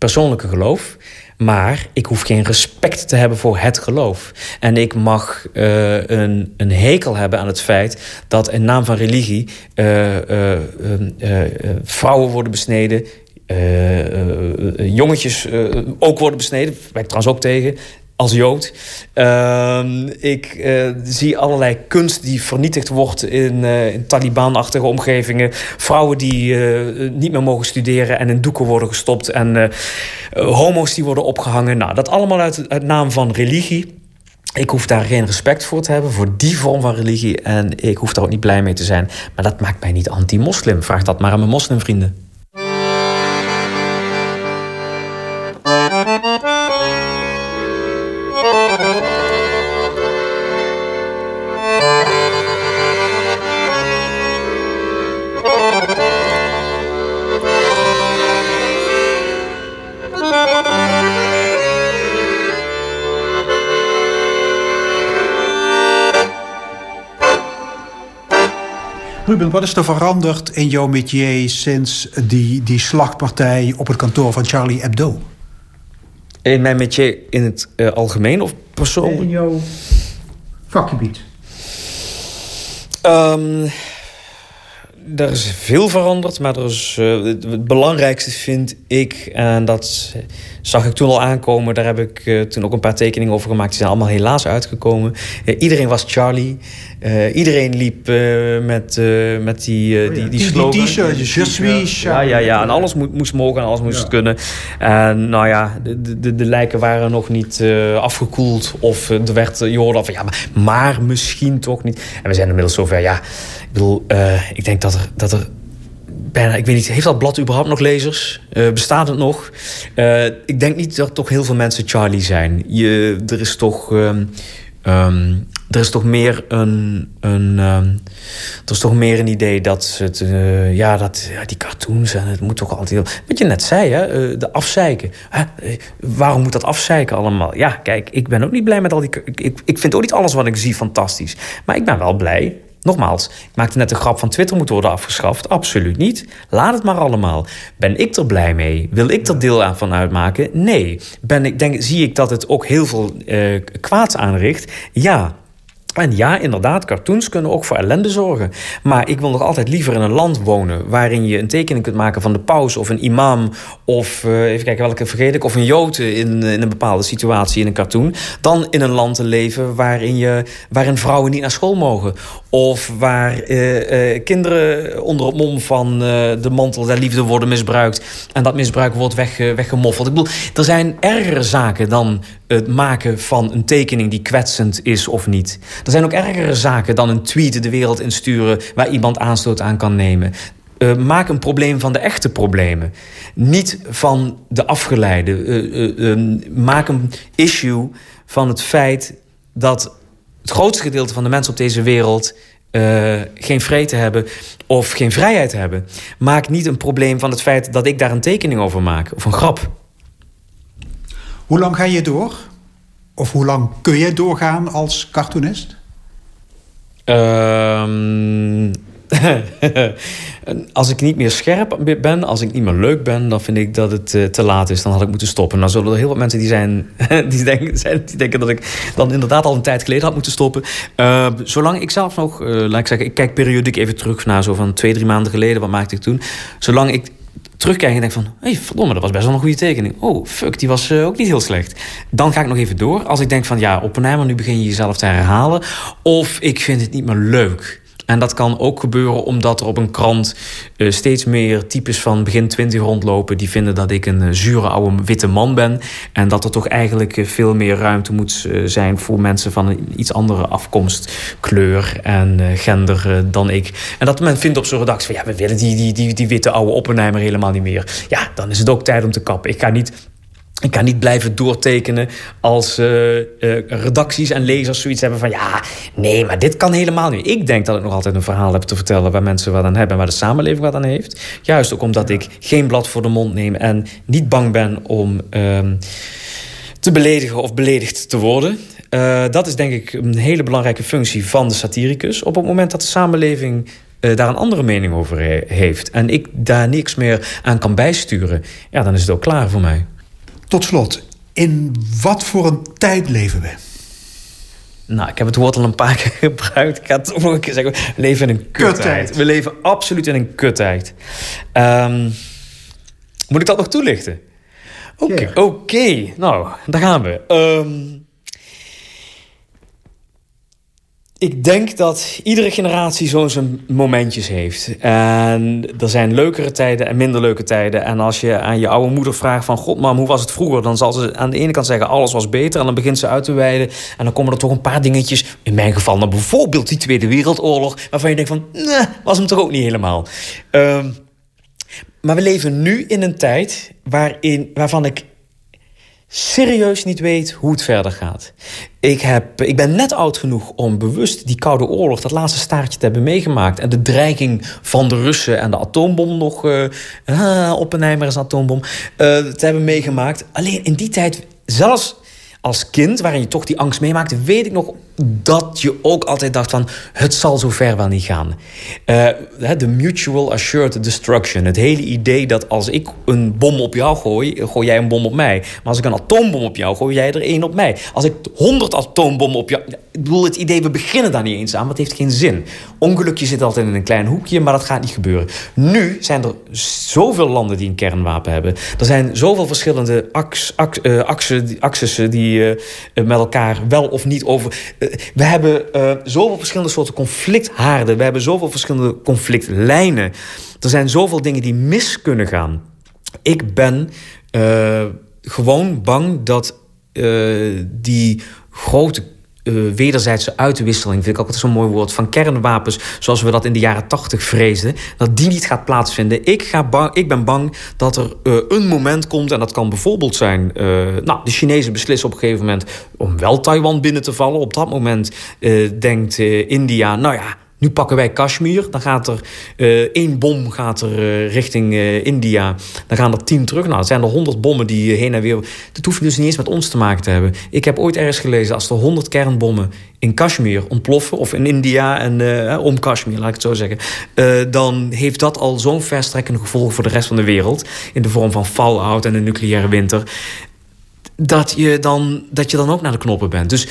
persoonlijke geloof. Maar ik hoef geen respect te hebben voor het geloof. En ik mag uh, een, een hekel hebben aan het feit dat in naam van religie uh, uh, vrouwen worden besneden. jongetjes ook worden besneden, daar ben ik trouwens ook tegen als Jood. Uh, ik uh, zie allerlei kunst die vernietigd wordt in, uh, omgevingen. Vrouwen die uh, niet meer mogen studeren en in doeken worden gestopt. En homo's die worden opgehangen. Nou, dat allemaal uit, uit naam van religie. Ik hoef daar geen respect voor te hebben, voor die vorm van religie. En ik hoef daar ook niet blij mee te zijn. Maar dat maakt mij niet anti-moslim. Vraag dat maar aan mijn moslimvrienden. Ruben, wat is er veranderd in jouw métier sinds die, die slagpartij op het kantoor van Charlie Hebdo? In mijn métier in het uh, algemeen of persoonlijk? In jouw vakgebied. Um, er is veel veranderd, maar er is, uh, het belangrijkste vind ik, en dat zag ik toen al aankomen, daar heb ik uh, toen ook een paar tekeningen over gemaakt, die zijn allemaal helaas uitgekomen. Uh, iedereen was Charlie. iedereen liep met, met die, oh die, die slogan. Die t-shirt, je suis Ja, ja, ja. En alles moest, moest mogen en alles moest Ja. kunnen. En nou ja, de, de, de lijken waren nog niet afgekoeld. Of er werd, je hoorde van ja, maar, maar misschien toch niet. En we zijn inmiddels zover, ja. Ik bedoel, eh, ik denk dat er, dat er bijna, ik weet niet, heeft dat blad überhaupt nog lezers? Eh, bestaat het nog? Eh, ik denk niet dat toch heel veel mensen Charlie zijn. Je, er is toch. ehm, ehm, er is toch meer een. een ehm, er is toch meer een idee dat het. eh, ja, dat die cartoons en het moet toch altijd. heel- Wat je net zei, hè? de afzeiken. Waarom moet dat afzeiken allemaal? Ja, kijk, ik ben ook niet blij met al die. Ik, ik vind ook niet alles wat ik zie fantastisch. Maar ik ben wel blij Nogmaals, ik maakte net de grap van Twitter moet worden afgeschaft. Absoluut niet. Laat het maar allemaal. Ben ik er blij mee? Wil ik er deel aan van uitmaken? Nee. Ben ik, denk, zie ik dat het ook heel veel eh kwaads aanricht? Ja. En ja, inderdaad, cartoons kunnen ook voor ellende zorgen. Maar ik wil nog altijd liever in een land wonen... waarin je een tekening kunt maken van de paus of een imam... of, eh, even kijken welke vergeet ik... of een jood in, in een bepaalde situatie in een cartoon... dan in een land te leven waarin, je, waarin vrouwen niet naar school mogen... of waar eh, eh, kinderen onder het mom van eh, de mantel der liefde worden misbruikt... en dat misbruik wordt wegge- weggemoffeld. Ik bedoel, er zijn ergere zaken dan het maken van een tekening die kwetsend is of niet. Er zijn ook ergere zaken dan een tweet de wereld insturen... waar iemand aanstoot aan kan nemen. Eh, maak een probleem van de echte problemen. Niet van de afgeleide. Eh, eh, eh, maak een issue van het feit dat het grootste gedeelte van de mensen op deze wereld geen vrede hebben of geen vrijheid hebben. Maak niet een probleem van het feit dat ik daar een tekening over maak of een grap. Hoe lang ga je door? Of hoe lang kun je doorgaan als cartoonist? Ehm, *laughs* als ik niet meer scherp ben, als ik niet meer leuk ben, dan vind ik dat het eh, te laat is. Dan had ik moeten stoppen. Dan zullen er heel wat mensen die zijn, *laughs* die denken, die denken dat ik dan inderdaad al een tijd geleden had moeten stoppen. Eh, zolang ik zelf nog, eh, laat ik zeggen, ik kijk periodiek even terug naar zo van twee, drie maanden geleden. Wat maakte ik toen? Zolang ik terugkijk en denk van... hé, hey, verdomme, dat was best wel een goede tekening. Oh, fuck, die was ook niet heel slecht. Dan ga ik nog even door. Als ik denk van, ja, op een nu begin je jezelf te herhalen. Of ik vind het niet meer leuk. En dat kan ook gebeuren omdat er op een krant uh, steeds meer types van begin twintig rondlopen. die vinden dat ik een uh, zure oude witte man ben. En dat er toch eigenlijk uh, veel meer ruimte moet zijn voor mensen van een iets andere afkomst, kleur en gender dan ik. En dat men vindt op zo'n redactie van ja, we willen die, die, die, die witte oude Oppenheimer helemaal niet meer. Ja, dan is het ook tijd om te kappen. Ik ga niet ik kan niet blijven doortekenen als uh, uh, redacties en lezers zoiets hebben van... ja, nee, maar dit kan helemaal niet. Ik denk dat ik nog altijd een verhaal heb te vertellen... waar mensen wat aan hebben en waar de samenleving wat aan heeft. Juist ook omdat ik geen blad voor de mond neem... en niet bang ben om uh, te beledigen of beledigd te worden. Uh, dat is denk ik een hele belangrijke functie van de satiricus. Op het moment dat de samenleving daar een andere mening over heeft... en ik daar niks meer aan kan bijsturen... ja, dan is het ook klaar voor mij. Tot slot, in wat voor een tijd leven we? Nou, ik heb het woord al een paar *laughs* keer gebruikt. Ik ga het nog een keer zeggen. We leven in een kuttijd. We leven absoluut in een kuttijd. Um, moet ik dat nog toelichten? Oké, oké. Nou, daar gaan we. Um, ik denk dat iedere generatie zo zijn momentjes heeft. En er zijn leukere tijden en minder leuke tijden. En als je aan je oude moeder vraagt van... God, mam, hoe was het vroeger? Dan zal ze aan de ene kant zeggen, alles was beter. En dan begint ze uit te wijden. En dan komen er toch een paar dingetjes... In mijn geval dan bijvoorbeeld die Tweede Wereldoorlog... waarvan je denkt van, was hem toch ook niet helemaal. Um, maar we leven nu in een tijd waarin, waarvan ik serieus niet weet hoe het verder gaat. Ik, heb, ik ben net oud genoeg om bewust die Koude Oorlog, dat laatste staartje te hebben meegemaakt. En de dreiging van de Russen en de atoombom nog. Uh, uh, Oppenheimer is atoombom. Uh, te hebben meegemaakt. Alleen in die tijd, zelfs als kind, waarin je toch die angst meemaakte, weet ik nog dat je ook altijd dacht van het zal zo ver wel niet gaan. Uh, de mutual assured destruction. Het hele idee dat als ik een bom op jou gooi, gooi jij een bom op mij. Maar als ik een atoombom op jou gooi, jij er één op mij. Als ik honderd atoombommen op jou... Ik bedoel, het idee, we beginnen daar niet eens aan, want het heeft geen zin. Ongelukje zit altijd in een klein hoekje, maar dat gaat niet gebeuren. Nu zijn er zoveel landen die een kernwapen hebben. Er zijn zoveel verschillende ax, ax, uh, axes die uh, met elkaar wel of niet over we hebben zoveel verschillende soorten conflicthaarden. We hebben zoveel verschillende conflictlijnen. Er zijn zoveel dingen die mis kunnen gaan. Ik ben gewoon bang dat die grote uh, wederzijdse uitwisseling, vind ik ook zo'n mooi woord, van kernwapens, zoals we dat in de jaren tachtig vreesden, dat die niet gaat plaatsvinden. Ik, ga bang, ik ben bang dat er uh, een moment komt, en dat kan bijvoorbeeld zijn, uh, nou, de Chinezen beslissen op een gegeven moment om wel Taiwan binnen te vallen. Op dat moment denkt India, nou ja, nu pakken wij Kashmir. Dan gaat er uh, één bom gaat er, uh, richting uh, India. Dan gaan er tien terug. Nou, het zijn er honderd bommen die heen en weer... Dat hoeft dus niet eens met ons te maken te hebben. Ik heb ooit ergens gelezen... als er honderd kernbommen in Kashmir ontploffen... of in India en om Kashmir, laat ik het zo zeggen... dan heeft dat al zo'n verstrekkende gevolg voor de rest van de wereld... in de vorm van fallout en een nucleaire winter... dat je dan, dat je dan ook naar de knoppen bent. Dus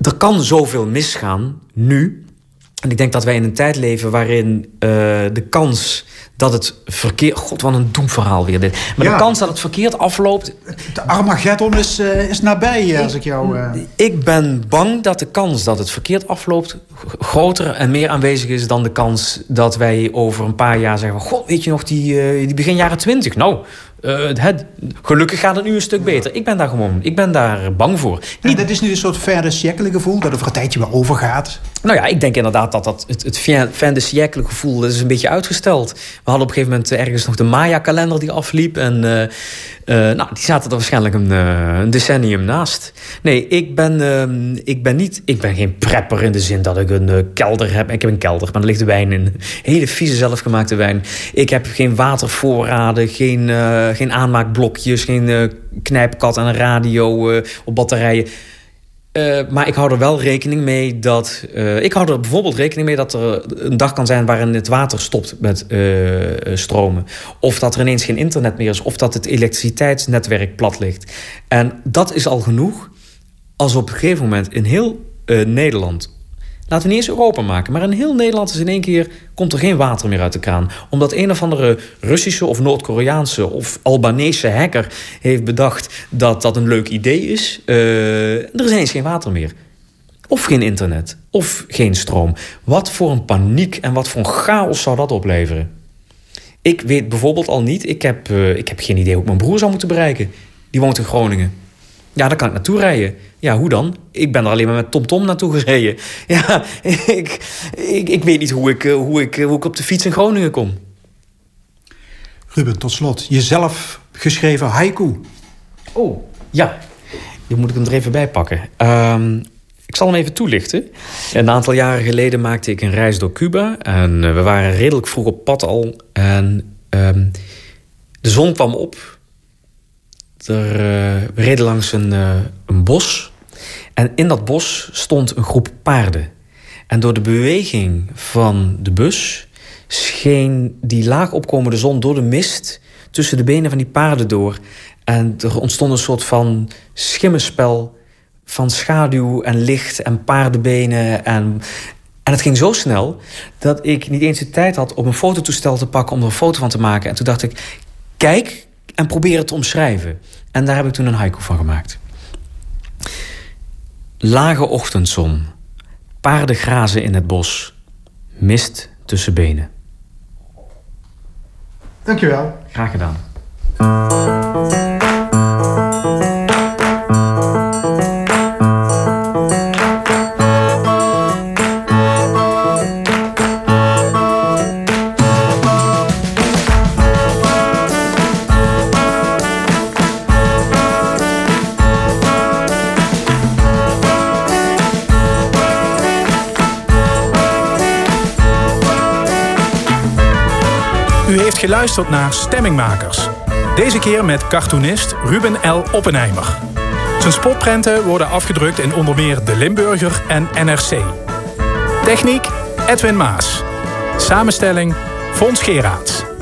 er kan zoveel misgaan nu en ik denk dat wij in een tijd leven waarin uh, de kans dat het verkeerd... God, wat een doemverhaal weer dit. Maar ja. de kans dat het verkeerd afloopt... De Armageddon is, uh, is nabij, ik, als ik jou... Uh... Ik ben bang dat de kans dat het verkeerd afloopt... groter en meer aanwezig is dan de kans dat wij over een paar jaar zeggen... God, weet je nog, die, die begin jaren twintig? Nou, uh, het, gelukkig gaat het nu een stuk beter. Ik ben daar gewoon, ik ben daar bang voor. Niet... dat is nu een soort fin de siècle gevoel, dat over een tijdje weer overgaat. Nou ja, ik denk inderdaad dat, dat het, het fin de siècle gevoel dat is een beetje uitgesteld. We hadden op een gegeven moment ergens nog de Maya-kalender die afliep. En uh, uh, nou, die zaten er waarschijnlijk een, een, decennium naast. Nee, ik ben, ehm, ik ben niet, ik ben geen prepper in de zin dat ik een kelder heb. Ik heb een kelder, maar er ligt wijn in. Hele vieze zelfgemaakte wijn. Ik heb geen watervoorraden, geen geen aanmaakblokjes, geen uh, knijpkat aan een radio uh, op batterijen. Maar ik hou er wel rekening mee dat. Ik hou er bijvoorbeeld rekening mee dat er een dag kan zijn waarin het water stopt met stromen. Of dat er ineens geen internet meer is. Of dat het elektriciteitsnetwerk plat ligt. En dat is al genoeg als op een gegeven moment in heel Nederland Laten we niet eens Europa maken. Maar in heel Nederland is in één keer... komt er geen water meer uit de kraan. Omdat een of andere Russische of Noord-Koreaanse... of Albanese hacker heeft bedacht dat dat een leuk idee is. Uh, er is ineens geen water meer. Of geen internet. Of geen stroom. Wat voor een paniek en wat voor een chaos zou dat opleveren? Ik weet bijvoorbeeld al niet... Ik heb, uh, ik heb geen idee hoe ik mijn broer zou moeten bereiken. Die woont in Groningen. Ja, daar kan ik naartoe rijden. Ja, hoe dan? Ik ben er alleen maar met TomTom -tom naartoe gereden. *laughs* Ja, ik, ik, ik weet niet hoe ik, eh, hoe, ik, hoe ik op de fiets in Groningen kom. Ruben, tot slot. Jezelf geschreven haiku. Oh, ja. Die moet ik hem er even bij pakken. Um, ik zal hem even toelichten. Een aantal jaren geleden maakte ik een reis door Cuba. En uh, we waren redelijk vroeg op pad al. En um, de zon kwam op. Er, uh, we reden langs een, uh, een bos. En in dat bos stond een groep paarden. En door de beweging van de bus scheen die laag opkomende zon door de mist tussen de benen van die paarden door. En er ontstond een soort van schimmenspel van schaduw en licht en paardenbenen. En, en het ging zo snel dat ik niet eens de tijd had om een fototoestel te pakken om er een foto van te maken. En toen dacht ik, kijk en probeer het te omschrijven. En daar heb ik toen een haiku van gemaakt. Lage ochtendzon, paarden grazen in het bos, mist tussen benen. Dankjewel. Graag gedaan. Geluisterd naar Stemmingmakers. Deze keer met cartoonist Ruben L. Oppenheimer. Zijn spotprenten worden afgedrukt in onder meer De Limburger en NRC. Techniek Edwin Maas. Samenstelling Fons Geraerts.